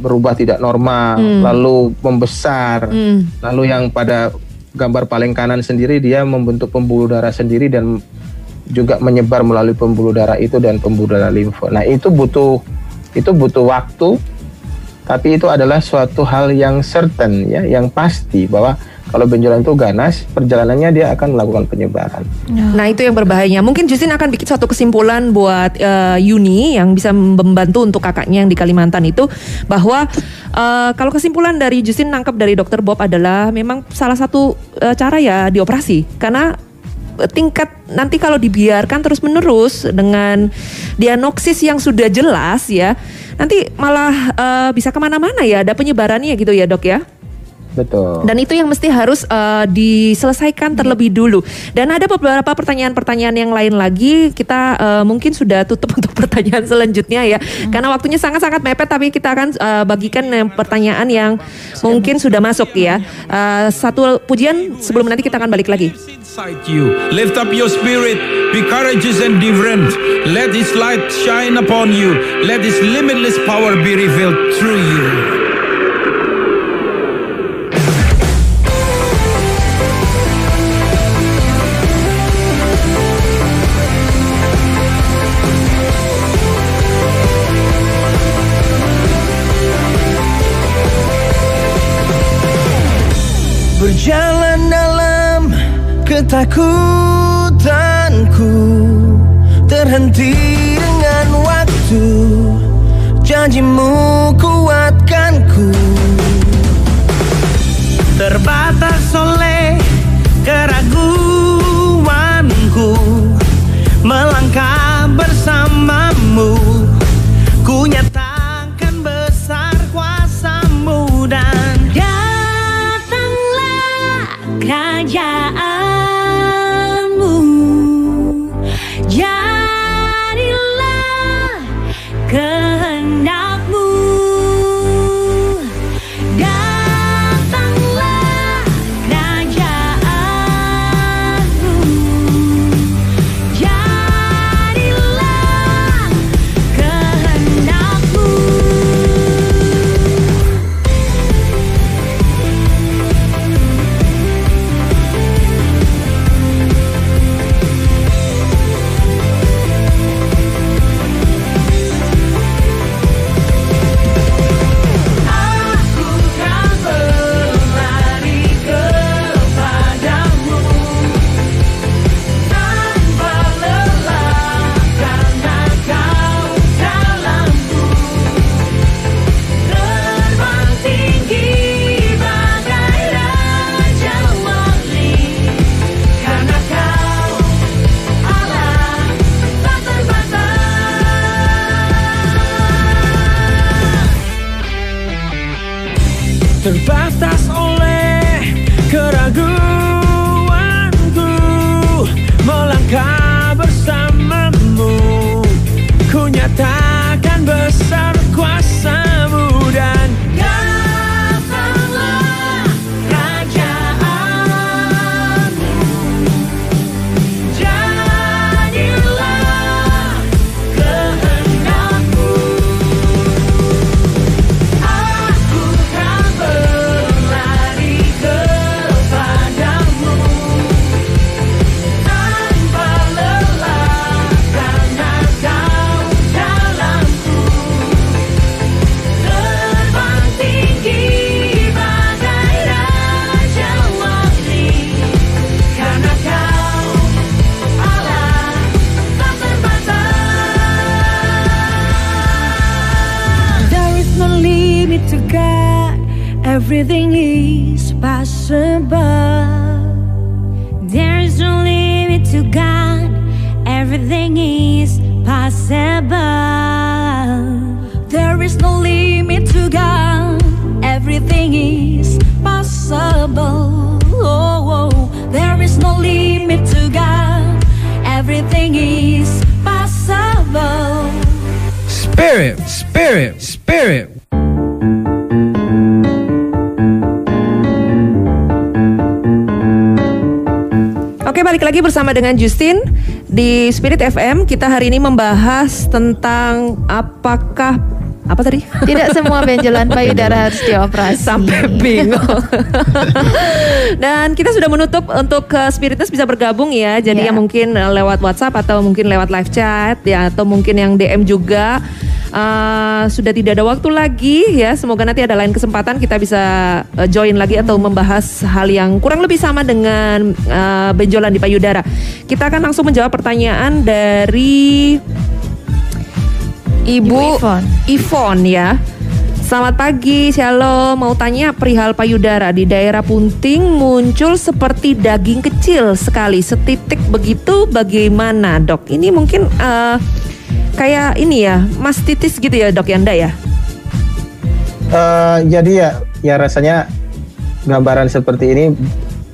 berubah tidak normal, Hmm. lalu membesar, Hmm. lalu yang pada gambar paling kanan sendiri dia membentuk pembuluh darah sendiri dan juga menyebar melalui pembuluh darah itu dan pembuluh darah limfo. Nah, itu butuh itu butuh waktu tapi itu adalah suatu hal yang certain ya, yang pasti bahwa kalau benjolan itu ganas, perjalanannya dia akan melakukan penyebaran. Nah itu yang berbahayanya. Mungkin Justin akan bikin suatu kesimpulan buat eh, Yuni yang bisa membantu untuk kakaknya yang di Kalimantan itu bahwa eh, kalau kesimpulan dari Justin nangkep dari dokter Bob adalah memang salah satu eh, cara ya dioperasi karena tingkat nanti kalau dibiarkan terus menerus dengan diagnosis yang sudah jelas ya nanti malah eh, bisa ke mana-mana ya ada penyebarannya gitu ya dok ya. Betul. Dan itu yang mesti harus uh, diselesaikan terlebih dulu. Dan ada beberapa pertanyaan-pertanyaan yang lain lagi. Kita uh, mungkin sudah tutup untuk pertanyaan selanjutnya ya. Karena waktunya sangat-sangat mepet. Tapi kita akan uh, bagikan yang pertanyaan yang mungkin sudah masuk ya. Uh, satu pujian sebelum nanti kita akan balik lagi. Lift up your spirit. Be courageous and different. Let His light shine upon you. Let His limitless power be revealed through you. Dengan Justin di Spirit FM. Kita hari ini membahas tentang apakah apa tadi? Tidak semua benjolan payudara harus dioperasi. Sampai bingung. Dan kita sudah menutup untuk ke Spiritus bisa bergabung ya. Jadi Ya. yang mungkin eh, lewat WhatsApp atau mungkin lewat live chat ya atau mungkin yang DM juga. Eh, sudah tidak ada waktu lagi ya. Semoga nanti ada lain kesempatan kita bisa eh, join lagi atau membahas hal yang kurang lebih sama dengan eh, benjolan di payudara. Kita akan langsung menjawab pertanyaan dari Ibu, Ibu Ivon. Ivon ya. Selamat pagi, Shalom. Mau tanya perihal payudara di daerah punting muncul seperti daging kecil sekali, setitik begitu. Bagaimana, dok? Ini mungkin eh, kayak ini ya, mastitis gitu ya, dok Yanda ya? Eh, jadi ya, ya rasanya gambaran seperti ini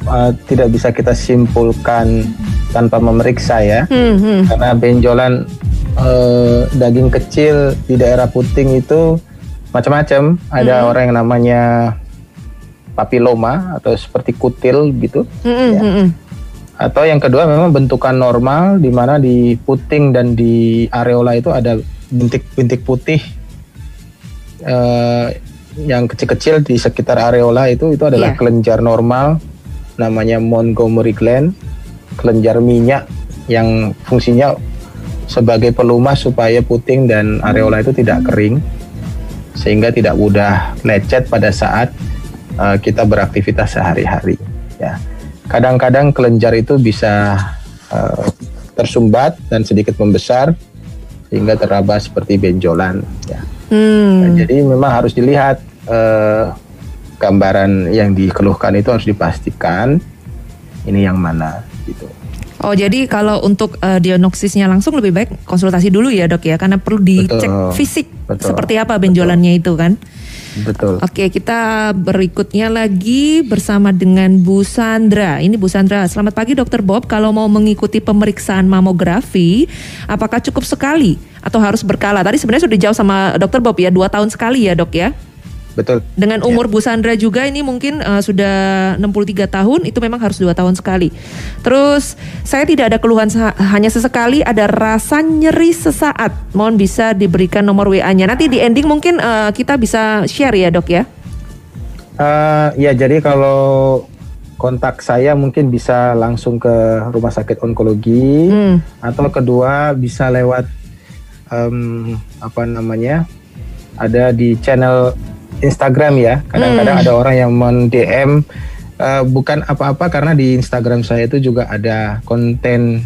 eh, tidak bisa kita simpulkan tanpa memeriksa ya, Hmm, hmm. karena benjolan eh, daging kecil di daerah puting itu macam-macam. Ada orang yang namanya papiloma atau seperti kutil gitu, Hmm, hmm, Ya. hmm, hmm. atau yang kedua memang bentukan normal di mana di puting dan di areola itu ada bintik-bintik putih eh, yang kecil-kecil di sekitar areola itu itu adalah Iya. kelenjar normal namanya Montgomery gland kelenjar minyak yang fungsinya sebagai pelumas supaya puting dan areola itu tidak kering sehingga tidak mudah lecet pada saat eh, kita beraktivitas sehari-hari ya. Kadang-kadang kelenjar itu bisa eh, tersumbat dan sedikit membesar sehingga teraba seperti benjolan ya. Hmm. Nah, jadi memang harus dilihat eh, gambaran yang dikeluhkan itu harus dipastikan ini yang mana gitu Oh jadi kalau untuk eh, diagnosisnya langsung lebih baik konsultasi dulu ya dok ya karena perlu dicek Betul. fisik Betul. seperti apa benjolannya itu kan. betul Oke, kita berikutnya lagi bersama dengan Bu Sandra. Ini Bu Sandra, selamat pagi Dokter Bob. Kalau mau mengikuti pemeriksaan mamografi, apakah cukup sekali atau harus berkala? Tadi sebenarnya sudah jauh sama Dokter Bob ya, dua tahun sekali ya dok ya. Betul Dengan umur Bu Sandra juga ini mungkin eh, sudah 63 tahun, itu memang harus dua tahun sekali. Terus saya tidak ada keluhan hanya sesekali ada rasa nyeri sesaat. Mohon bisa diberikan nomor WA-nya. Nanti di ending mungkin eh, kita bisa share ya dok ya. Eh, ya jadi kalau kontak saya mungkin bisa langsung ke rumah sakit onkologi Hmm. atau kedua bisa lewat em, apa namanya ada di channel Instagram ya kadang-kadang Hmm. ada orang yang men DM eh, bukan apa-apa karena di Instagram saya itu juga ada konten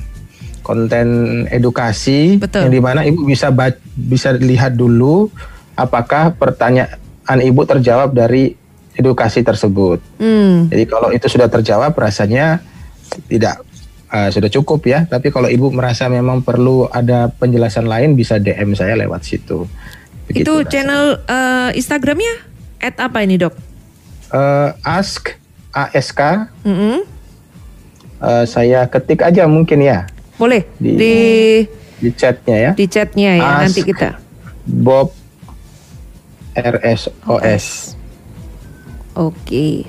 konten edukasi Betul. yang di mana ibu bisa bisa lihat dulu apakah pertanyaan ibu terjawab dari edukasi tersebut. Hmm. Jadi kalau itu sudah terjawab rasanya tidak uh, sudah cukup ya. Tapi kalau ibu merasa memang perlu ada penjelasan lain bisa DM saya lewat situ. Begitu itu rasanya. channel eh, Instagramnya at apa ini dok? eh, ask ask Mm-mm. eh, saya ketik aja mungkin ya Boleh Di- di di chatnya ya. di chatnya ya Ask. nanti kita. Bob RSOS. Oke.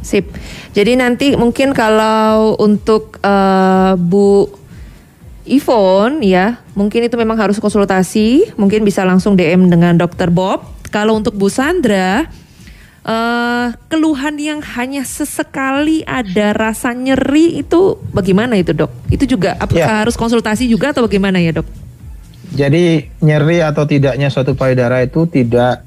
Sip. Jadi nanti mungkin kalau untuk eh, Bu Ivon ya, mungkin itu memang harus konsultasi, mungkin bisa langsung DM dengan Dokter Bob. Kalau untuk Bu Sandra, eh keluhan yang hanya sesekali ada rasa nyeri itu bagaimana itu dok? Itu juga apakah Ya. harus konsultasi juga atau bagaimana ya dok? Jadi nyeri atau tidaknya suatu payudara itu tidak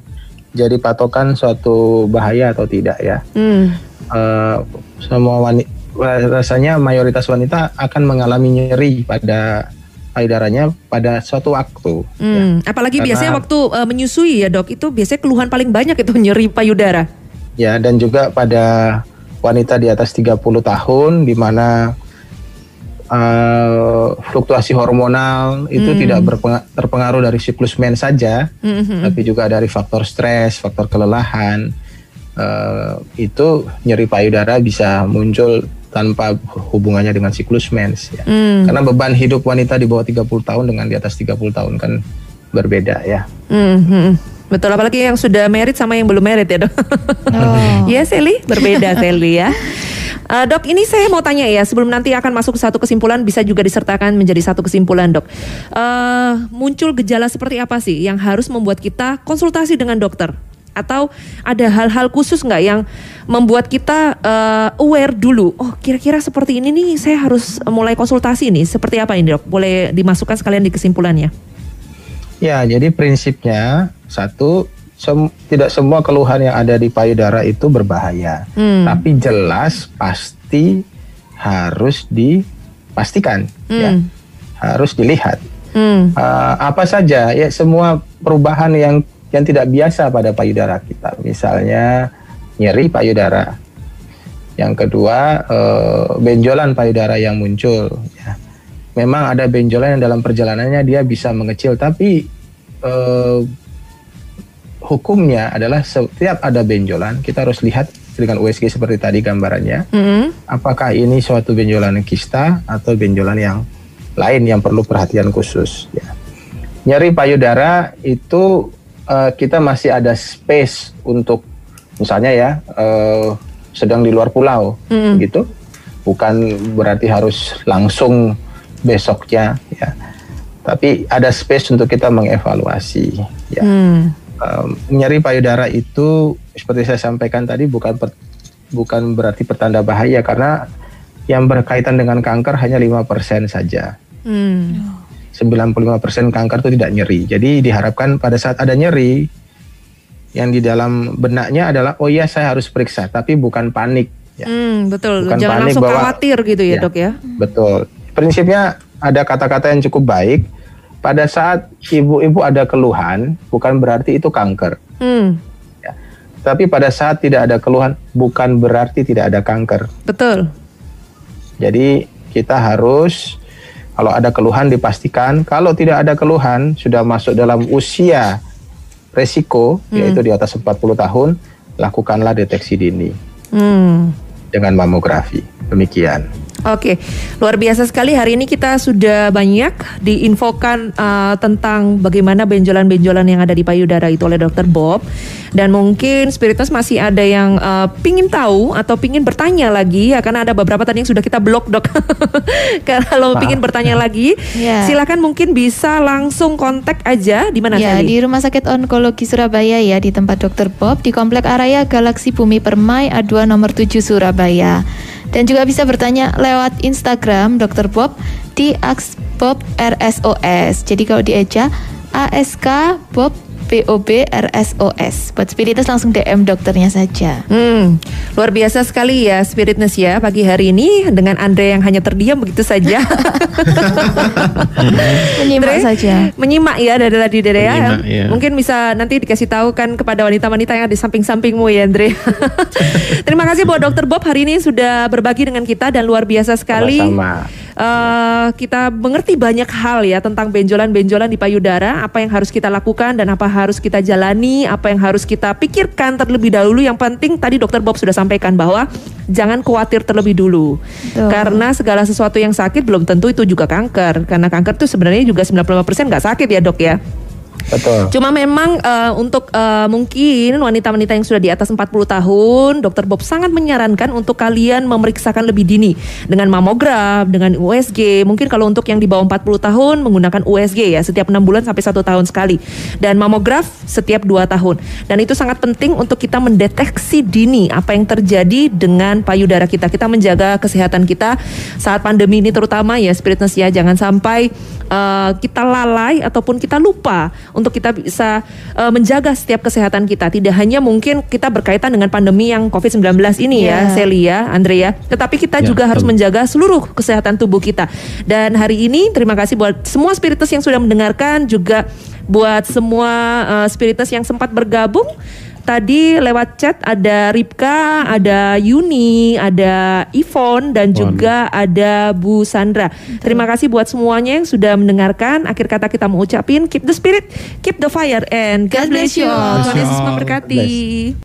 jadi patokan suatu bahaya atau tidak ya. Hmm. Eh, semua wanita rasanya mayoritas wanita akan mengalami nyeri pada payudaranya pada suatu waktu. ya. Hmm, apalagi Karena- biasanya waktu eh, menyusui ya dok, itu biasanya keluhan paling banyak itu nyeri payudara. Ya, dan juga pada wanita di atas 30 tahun di mana eh, fluktuasi hormonal itu Hmm. tidak terpengaruh dari siklus mens saja, Mhm. tapi juga dari faktor stres, faktor kelelahan. eh, itu nyeri payudara bisa muncul tanpa hubungannya dengan siklus mens ya. Hmm. Karena beban hidup wanita di bawah 30 tahun dengan di atas 30 tahun kan berbeda ya. Hmm, hmm. Betul, apalagi yang sudah merit sama yang belum merit ya dok. Oh. Iya Sally, berbeda Sally ya. Eh, dok, ini saya mau tanya ya, sebelum nanti akan masuk ke satu kesimpulan, bisa juga disertakan menjadi satu kesimpulan dok. Eh, muncul gejala seperti apa sih yang harus membuat kita konsultasi dengan dokter? Atau ada hal-hal khusus nggak yang membuat kita eh, aware dulu? Oh, kira-kira seperti ini nih, saya harus mulai konsultasi nih. Seperti apa ini dok? Boleh dimasukkan sekalian di kesimpulannya? Ya, jadi prinsipnya satu sem- tidak semua keluhan yang ada di payudara itu berbahaya, Hmm. tapi jelas pasti harus dipastikan, ya, Hmm. harus dilihat Hmm. Eh, apa saja ya semua perubahan yang yang tidak biasa pada payudara kita, misalnya nyeri payudara, yang kedua eh, benjolan payudara yang muncul, ya. memang ada benjolan yang dalam perjalanannya dia bisa mengecil, tapi eh, hukumnya adalah setiap ada benjolan kita harus lihat dengan USG seperti tadi gambarannya, Hmm. apakah ini suatu benjolan kista atau benjolan yang lain yang perlu perhatian khusus. Ya. Nyeri payudara itu eh, kita masih ada space untuk misalnya ya eh, sedang di luar pulau, Mm-mm. gitu, bukan berarti harus langsung besoknya, ya. Tapi ada space untuk kita mengevaluasi. Ya Hmm. um, nyeri payudara itu seperti saya sampaikan tadi bukan per- bukan berarti pertanda bahaya karena yang berkaitan dengan kanker hanya 5% saja. Hmm. 95% kanker itu tidak nyeri. Jadi diharapkan pada saat ada nyeri yang di dalam benaknya adalah oh iya saya harus periksa tapi bukan panik ya. Hmm, betul. Bukan Jangan panik langsung bahwa- khawatir gitu ya, Ya. dok ya. Betul. Prinsipnya ada kata-kata yang cukup baik. Pada saat ibu-ibu ada keluhan bukan berarti itu kanker. Hmm, Tapi pada saat tidak ada keluhan bukan berarti tidak ada kanker. betul. Jadi kita harus kalau ada keluhan dipastikan, kalau tidak ada keluhan sudah masuk dalam usia resiko yaitu di atas 40 tahun, lakukanlah deteksi dini Hmm. dengan mamografi. Demikian. Oke, luar biasa sekali hari ini kita sudah banyak diinfokan uh, tentang bagaimana benjolan-benjolan yang ada di payudara itu oleh Dokter Bob dan mungkin Spiritus masih ada yang uh, pingin tahu atau pingin bertanya lagi ya karena ada beberapa tadi yang sudah kita blok dok. Kalau pingin bertanya lagi, Ya. silakan mungkin bisa langsung kontak aja di mana Ya, Sally? di Rumah Sakit Onkologi Surabaya ya di tempat Dokter Bob di Komplek Araya Galaksi Bumi Permai A2 nomor 7 Surabaya. Dan juga bisa bertanya lewat Instagram Dokter Bob di @bob RSOS. Jadi kalau dieja ASK Bob BOB RSOS. Buat spiritus langsung DM dokternya saja. Hmm, luar biasa sekali ya Spiritness ya pagi hari ini dengan Andre yang hanya terdiam begitu saja. Menyimak Andre, saja. Menyimak ya dari tadi Dede ya. Menyimak, ya. Mungkin bisa nanti dikasih tahu kan kepada wanita-wanita yang ada di samping-sampingmu ya Andre. Terima kasih buat Dokter Bob hari ini sudah berbagi dengan kita dan luar biasa sekali. Sama-sama. Eh, kita mengerti banyak hal ya tentang benjolan-benjolan di payudara, apa yang harus kita lakukan dan apa harus kita jalani, apa yang harus kita pikirkan terlebih dahulu. Yang penting tadi Dokter Bob sudah sampaikan bahwa jangan khawatir terlebih dulu. Betul. Karena segala sesuatu yang sakit belum tentu itu juga kanker. Karena kanker itu sebenarnya juga 95% nggak sakit ya dok ya. Betul. Cuma memang eh, untuk eh, mungkin wanita-wanita yang sudah di atas 40 tahun, Dokter Bob sangat menyarankan untuk kalian memeriksakan lebih dini dengan mamograf, dengan USG. Mungkin kalau untuk yang di bawah 40 tahun menggunakan USG ya setiap enam bulan sampai satu tahun sekali, dan mamograf setiap dua tahun. Dan itu sangat penting untuk kita mendeteksi dini apa yang terjadi dengan payudara kita. Kita menjaga kesehatan kita saat pandemi ini terutama ya spiritness ya jangan sampai eh, kita lalai ataupun kita lupa untuk kita bisa eh, menjaga setiap kesehatan kita. Tidak hanya mungkin kita berkaitan dengan pandemi yang COVID-19 ini ya, Ya. Celia, Andrea, tetapi kita Ya, juga harus betul. menjaga seluruh kesehatan tubuh kita. Dan hari ini terima kasih buat semua spiritus yang sudah mendengarkan juga buat semua eh, spiritus yang sempat bergabung. Tadi lewat chat ada Ripka, ada Yuni, ada Ivon dan juga ada Bu Sandra. Terima kasih buat semuanya yang sudah mendengarkan. Akhir kata kita mau ucapin keep the spirit, keep the fire and God, bless you. Tuhan Yesus memberkati.